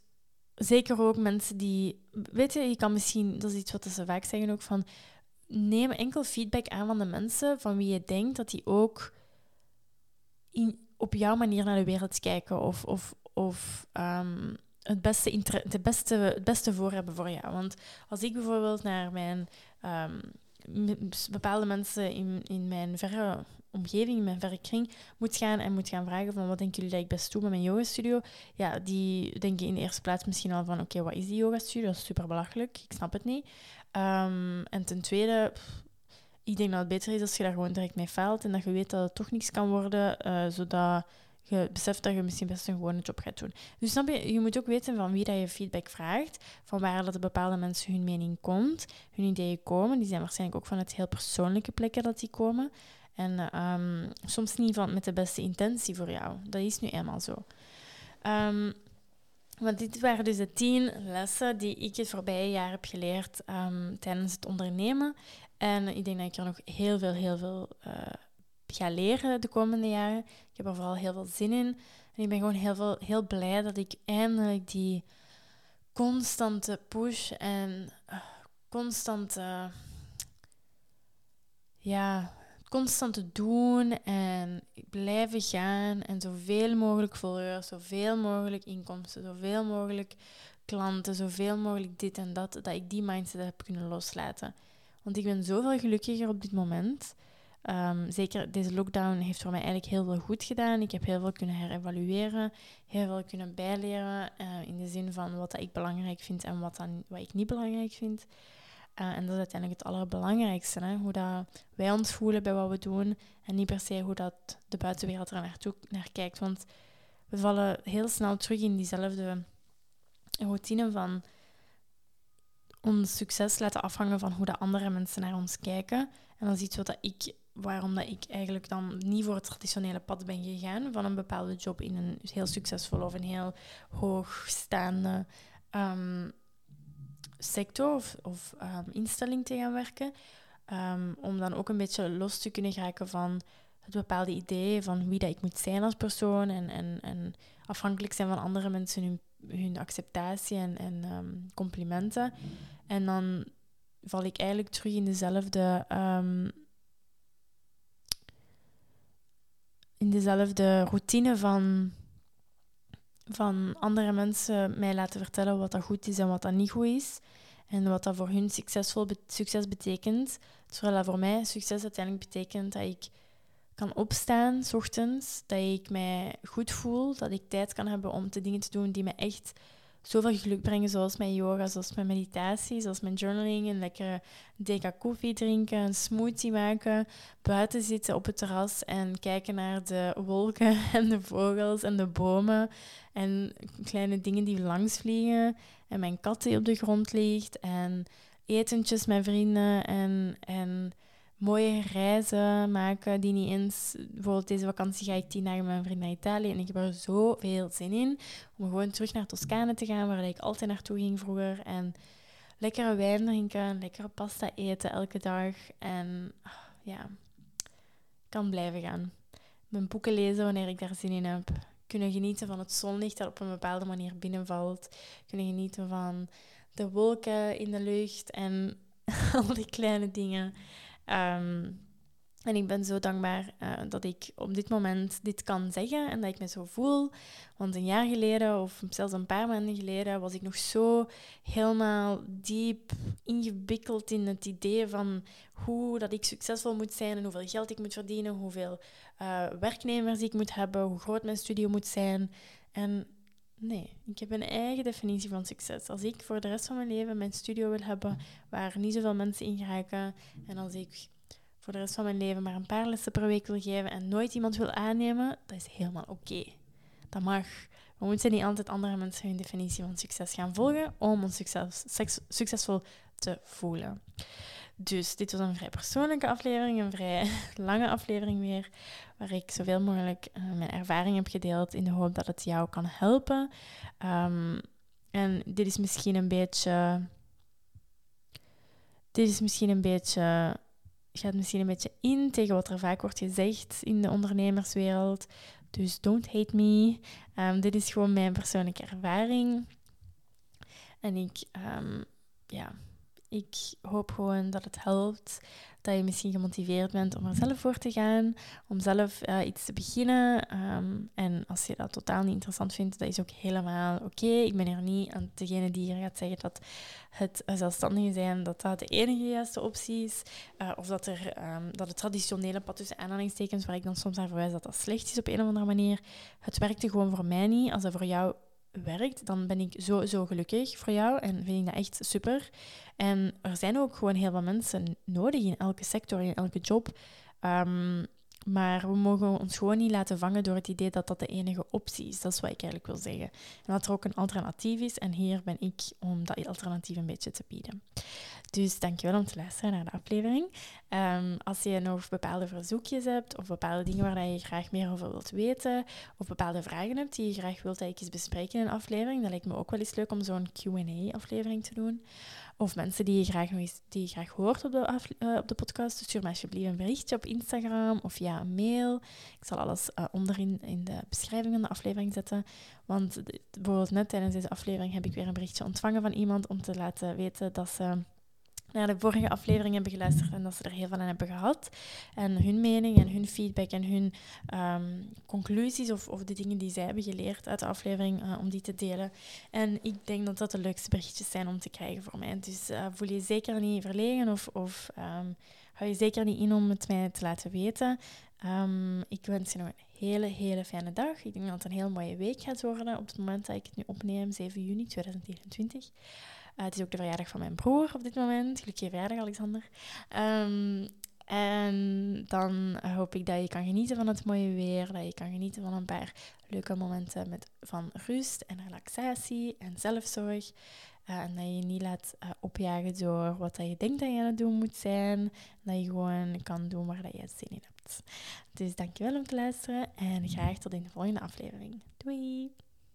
zeker ook mensen die... Weet je, je kan misschien... Dat is iets wat ze vaak zeggen ook van neem enkel feedback aan van de mensen van wie je denkt dat die ook in, op jouw manier naar de wereld kijken of, of, of um, het, beste de beste, het beste voor hebben voor jou. Want als ik bijvoorbeeld naar mijn um, bepaalde mensen in, in mijn verre omgeving, in mijn verre kring, moet gaan en moet gaan vragen van wat denken jullie dat ik best doe met mijn yoga studio, ja, die denken in de eerste plaats misschien al van oké, wat is die yoga studio? Dat is super belachelijk, ik snap het niet. Um, en ten tweede, ik denk dat het beter is als je daar gewoon direct mee faalt en dat je weet dat het toch niks kan worden, uh, zodat je beseft dat je misschien best een gewone job gaat doen. Dus snap je, je moet ook weten van wie dat je feedback vraagt, van waar dat de bepaalde mensen hun mening komt, hun ideeën komen. Die zijn waarschijnlijk ook vanuit heel persoonlijke plekken dat die komen. En um, soms niet van, met de beste intentie voor jou. Dat is nu eenmaal zo. Um, want dit waren dus de tien lessen die ik het voorbije jaar heb geleerd um, tijdens het ondernemen. En ik denk dat ik er nog heel veel, heel veel uh, ga leren de komende jaren. Ik heb er vooral heel veel zin in. En ik ben gewoon heel, veel, heel blij dat ik eindelijk die constante push en uh, constante ja, constant te doen en blijven gaan en zoveel mogelijk volgers, zoveel mogelijk inkomsten, zoveel mogelijk klanten, zoveel mogelijk dit en dat, dat ik die mindset heb kunnen loslaten. Want ik ben zoveel gelukkiger op dit moment. Um, zeker deze lockdown heeft voor mij eigenlijk heel veel goed gedaan. Ik heb heel veel kunnen herevalueren, heel veel kunnen bijleren uh, in de zin van wat ik belangrijk vind en wat, dan, wat ik niet belangrijk vind. Uh, en dat is uiteindelijk het allerbelangrijkste. Hè? Hoe dat wij ons voelen bij wat we doen. En niet per se hoe dat de buitenwereld er naartoe naar kijkt. Want we vallen heel snel terug in diezelfde routine van ons succes laten afhangen van hoe de andere mensen naar ons kijken. En dat is wat ik, waarom dat ik eigenlijk dan niet voor het traditionele pad ben gegaan van een bepaalde job in een heel succesvolle of een heel hoogstaande um, sector of, um, instelling te gaan werken. Um, om dan ook een beetje los te kunnen geraken van het bepaalde idee van wie dat ik moet zijn als persoon en, en, en afhankelijk zijn van andere mensen hun, acceptatie en, um, complimenten. En dan val ik eigenlijk terug in dezelfde in dezelfde routine van van andere mensen mij laten vertellen wat dat goed is en wat dat niet goed is. En wat dat voor hun succesvol succes betekent. Terwijl dat voor mij succes uiteindelijk betekent dat ik kan opstaan s ochtends, dat ik mij goed voel, dat ik tijd kan hebben om de dingen te doen die me echt zoveel geluk brengen, zoals mijn yoga, zoals mijn meditatie, zoals mijn journaling, een lekkere deka koffie drinken, een smoothie maken, buiten zitten op het terras en kijken naar de wolken en de vogels en de bomen en kleine dingen die langs vliegen en mijn kat die op de grond ligt en etentjes met vrienden en, en mooie reizen maken die niet eens... Bijvoorbeeld deze vakantie ga ik tien dagen met mijn vriend naar Italië en ik heb er zoveel zin in om gewoon terug naar Toscane te gaan, waar ik altijd naartoe ging vroeger. En lekkere wijn drinken, lekkere pasta eten elke dag. En ah, ja, kan blijven gaan. Mijn boeken lezen wanneer ik daar zin in heb. Kunnen genieten van het zonlicht dat op een bepaalde manier binnenvalt. Kunnen genieten van de wolken in de lucht en al die kleine dingen. Um, en ik ben zo dankbaar uh, dat ik op dit moment dit kan zeggen en dat ik me zo voel. Want een jaar geleden, of zelfs een paar maanden geleden, was ik nog zo helemaal diep ingewikkeld in het idee van hoe dat ik succesvol moet zijn en hoeveel geld ik moet verdienen, hoeveel uh, werknemers ik moet hebben, hoe groot mijn studio moet zijn. En nee, ik heb een eigen definitie van succes. Als ik voor de rest van mijn leven mijn studio wil hebben waar niet zoveel mensen in geraken en als ik voor de rest van mijn leven maar een paar lessen per week wil geven en nooit iemand wil aannemen, dat is helemaal oké. Dat mag. We moeten niet altijd andere mensen hun definitie van succes gaan volgen om ons succes, succesvol te voelen. Dus dit was een vrij persoonlijke aflevering, een vrij lange aflevering weer, waar ik zoveel mogelijk uh, mijn ervaring heb gedeeld in de hoop dat het jou kan helpen. Um, en dit is misschien een beetje. Dit is misschien een beetje gaat misschien een beetje in tegen wat er vaak wordt gezegd in de ondernemerswereld. Dus don't hate me. Um, dit is gewoon mijn persoonlijke ervaring. En ik, um, ja, ik hoop gewoon dat het helpt dat je misschien gemotiveerd bent om er zelf voor te gaan, om zelf uh, iets te beginnen. Um, en als je dat totaal niet interessant vindt, dat is ook helemaal oké. Ik ben er niet aan degene die hier gaat zeggen dat het zelfstandige zijn, dat dat de enige juiste optie is. Uh, of dat, er, um, dat het traditionele pad tussen aanhalingstekens, waar ik dan soms naar verwijs dat dat slecht is op een of andere manier, het werkte gewoon voor mij niet. Als dat voor jou werkt, dan ben ik zo, zo gelukkig voor jou en vind ik dat echt super. En er zijn ook gewoon heel veel mensen nodig in elke sector, in elke job. Um, maar we mogen ons gewoon niet laten vangen door het idee dat dat de enige optie is. Dat is wat ik eigenlijk wil zeggen. En dat er ook een alternatief is. En hier ben ik om dat alternatief een beetje te bieden. Dus dankjewel om te luisteren naar de aflevering. Um, als je nog bepaalde verzoekjes hebt of bepaalde dingen waar je graag meer over wilt weten of bepaalde vragen hebt die je graag wilt dat ik in een aflevering, dan lijkt me ook wel eens leuk om zo'n Q&A-aflevering te doen. Of mensen die je graag, nog eens, die je graag hoort op de, uh, op de podcast, dus stuur me alsjeblieft een berichtje op Instagram of via een mail. Ik zal alles uh, onderin in de beschrijving van de aflevering zetten. Want bijvoorbeeld net tijdens deze aflevering heb ik weer een berichtje ontvangen van iemand om te laten weten dat ze naar de vorige aflevering hebben geluisterd en dat ze er heel veel aan hebben gehad. En hun mening en hun feedback en hun um, conclusies of, of de dingen die zij hebben geleerd uit de aflevering, uh, om die te delen. En ik denk dat dat de leukste berichtjes zijn om te krijgen voor mij. Dus uh, voel je zeker niet verlegen of, of um, hou je zeker niet in om het mij te laten weten. Um, ik wens je nog een hele, hele fijne dag. Ik denk dat het een heel mooie week gaat worden op het moment dat ik het nu opneem, 7 juni 2021. Uh, het is ook de verjaardag van mijn broer op dit moment. Gelukkige verjaardag, Alexander. Um, En dan hoop ik dat je kan genieten van het mooie weer. Dat je kan genieten van een paar leuke momenten met, van rust en relaxatie en zelfzorg. Uh, en dat je je niet laat uh, opjagen door wat dat je denkt dat je aan het doen moet zijn. Dat je gewoon kan doen waar dat je zin in hebt. Dus dankjewel om te luisteren en graag tot in de volgende aflevering. Doei!